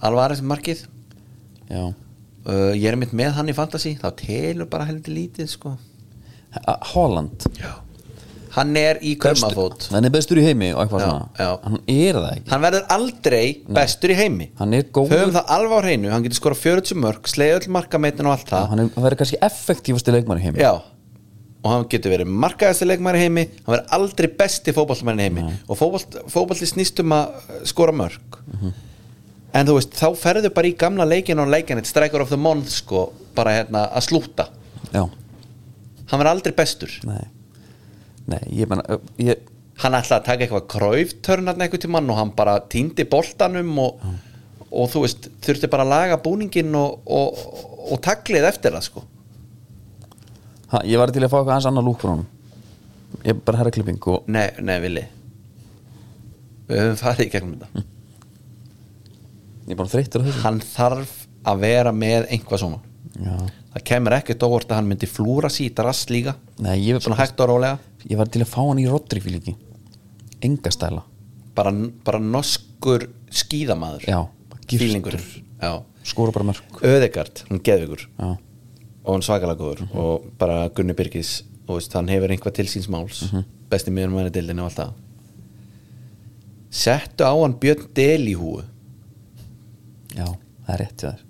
Alvarez markið. Já. Uh, ég er mitt með hann í fantasy. Þá telur bara heldur lítið sko. Holland hann er í kaumafót hann er bestur í heimi og eitthvað Já, svona. já. hann er það ekki. Hann verður aldrei bestur í heimi. Hann er góður. Höfum það alveg á hreinu, hann getur skora 40 mörg sleið öll markametin og allt það. hann, er, hann verður kannski effektífasti leikmann í heimi. Já, og hann getur verið markaðasti leikmæri heimi hann verður aldrei besti fótballmæri heimi. Og fótball, fótballi snýst um að uh, skora mörg en þú veist, þá ferðu bara í gamla leikin og leikin, striker of the month sko, bara hérna að slúta já, hann verður aldrei bestur. Nei nei, ég menna ég, hann ætlaði að taka eitthvað kræftörn eitthvað til mann og hann bara týndi boltanum og, og þú veist, þurfti bara að laga búningin og, og, og taklið eftir það sko. Ha, ég var til að fá eitthvað hans annar lúk frá honum. Ég bara herra klipping og Nei, nei, Vili Við höfum farið í gegnum þetta. Ég er bara þreyttur á þessu. Hann þarf að vera með einhvað svona. Já, Það kemur ekkert óvart að hann myndi flúra síta rast líka. Nei, ég, Svona bara, hægt og rólega ég var til að fá hann í Rodri fílingi enga stæla. Bara, bara noskur skíðamaður. Já, giftur, skóra bara mörg Öðegard, hann geðvigur já, og hann svakalega góður. Og bara Gunni Birgis og hann hefur einhvað til síns máls. Besti miður mæri dildinu og allt það. Settu á hann Björn Del í húu já, það er rétt hjá þér.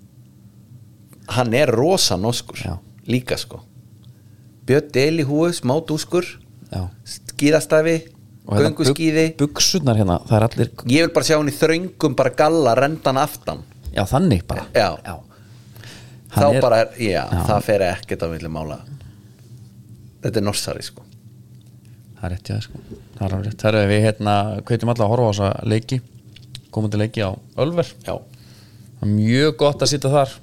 Hann er rosa noskur Já. líka sko. Björn Del í húi, smá dúskur já, skíðastafi, Og hérna hérna, er allir ég vil bara sjá hann í þröngum bara galla, rendan aftan. Já, þannig bara. Já, þá Hann er- bara er, já, Já. það fer ekkert á milli mála. Þetta er norsari sko. Það er rétt þér sko. Það er rétt, það er við hérna hvetjum alla að horfa á þessa leiki komandi leiki á Ölver. Já, mjög gott að sitja þar.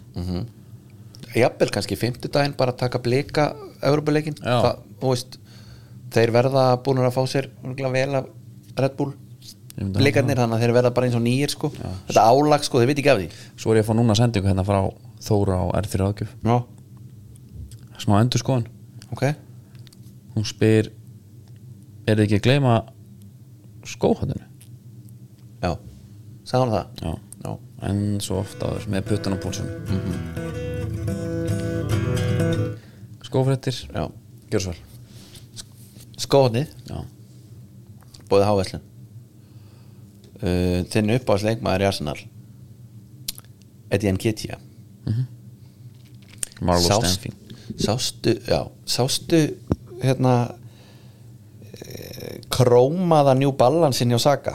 Jafnvel kannski fimmtudaginn bara taka blika Európa-leikin Já. Það- þú veist, þeir verða búin að fá sér vel af Red Bull blikarnir, þannig að þeir verða bara eins og nýjir sko. þetta álag, sko, þeir veit ekki af því. Svo er ég að fá núna sendingu hérna frá Þóra á R3 ágjöf já, smá endur skoðun ok. Hún spyr er þið ekki að gleyma skóhaldinu já, sagði hann það? Já, já, en svo ofta með puttan á púlsun skófréttir já. gjör svo vel skóðnið, bóðið háveslun. Uh, þinn uppáðs leikmaður í Arsenal? Eddie Nketiah Marlo Sást- Stenfín sástu, já, sástu hérna eh, krómaða New Balance inn hjá Saga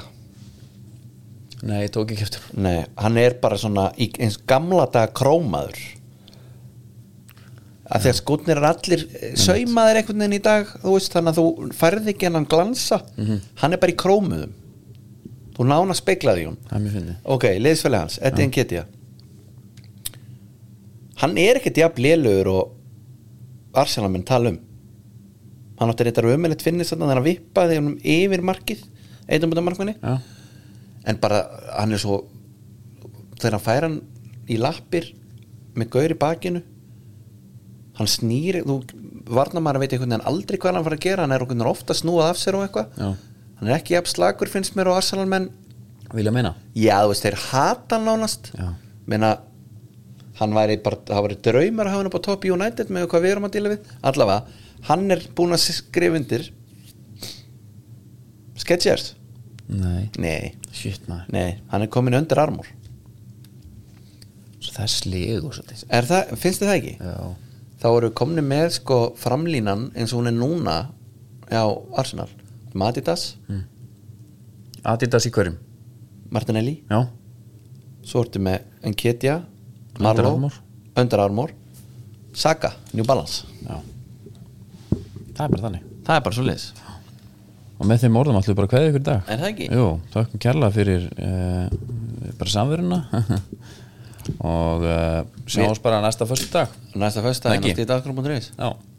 nei, ég tók ekki eftir Nei, hann er bara svona í eins gamla daga krómaður að því að skotnir er allir eh, saumaðir einhvern veginn í dag veist, þannig að þú færði ekki hennan glansa. Hann er bara í krómuðum. Þú nána speiklaði hún ok, liðsfæli hans, Eddie Nketiah. Hann er ekkert jafn lélugur og Arsenal minn tala um. Hann átti reyndar ömulegt finnis þannig að hann vippaði honum yfir markið eitthvað markminni já, en bara hann er svo þegar hann fær hann í lappir með gaur í bakinu hann snýr þú varnamæra veit einhvern veginn aldrei hvað hann fara að gera hann er okkur ofta snúað af sér og eitthvað. Hann er ekki slagur finnst mér og Arsenal menn. Vilja meina? Já þú veist þeir hata hann nánast. Menna hann væri bara, það væri draumar að hafa hann upp á top United með hvað við erum að díla við. Allavega, hann er búinn að skrifa undir Sketchers nei, nei, shit maður. Nei, hann er komin undir armor. Svo það er slegu svolítið. Er það, finnst þið það ekki? já, Þá eru komni með sko framlínan eins og hún er núna á Arsenal. Matitas, Adidas. Í hverjum? Martinelli. Já, svo ertu með Enketia Armour. Under Armour Saga, New Balance. Já. Það er bara þannig. Það er bara svo liðs og með þeim orðum ætlum við bara að kveðja ykkur í dag? Er það ekki? Jú, þakkum kærlega fyrir uh, bara samveruna og uh, sjáum oss bara næsta fyrstu dag Næsta Ekki. en átti í dag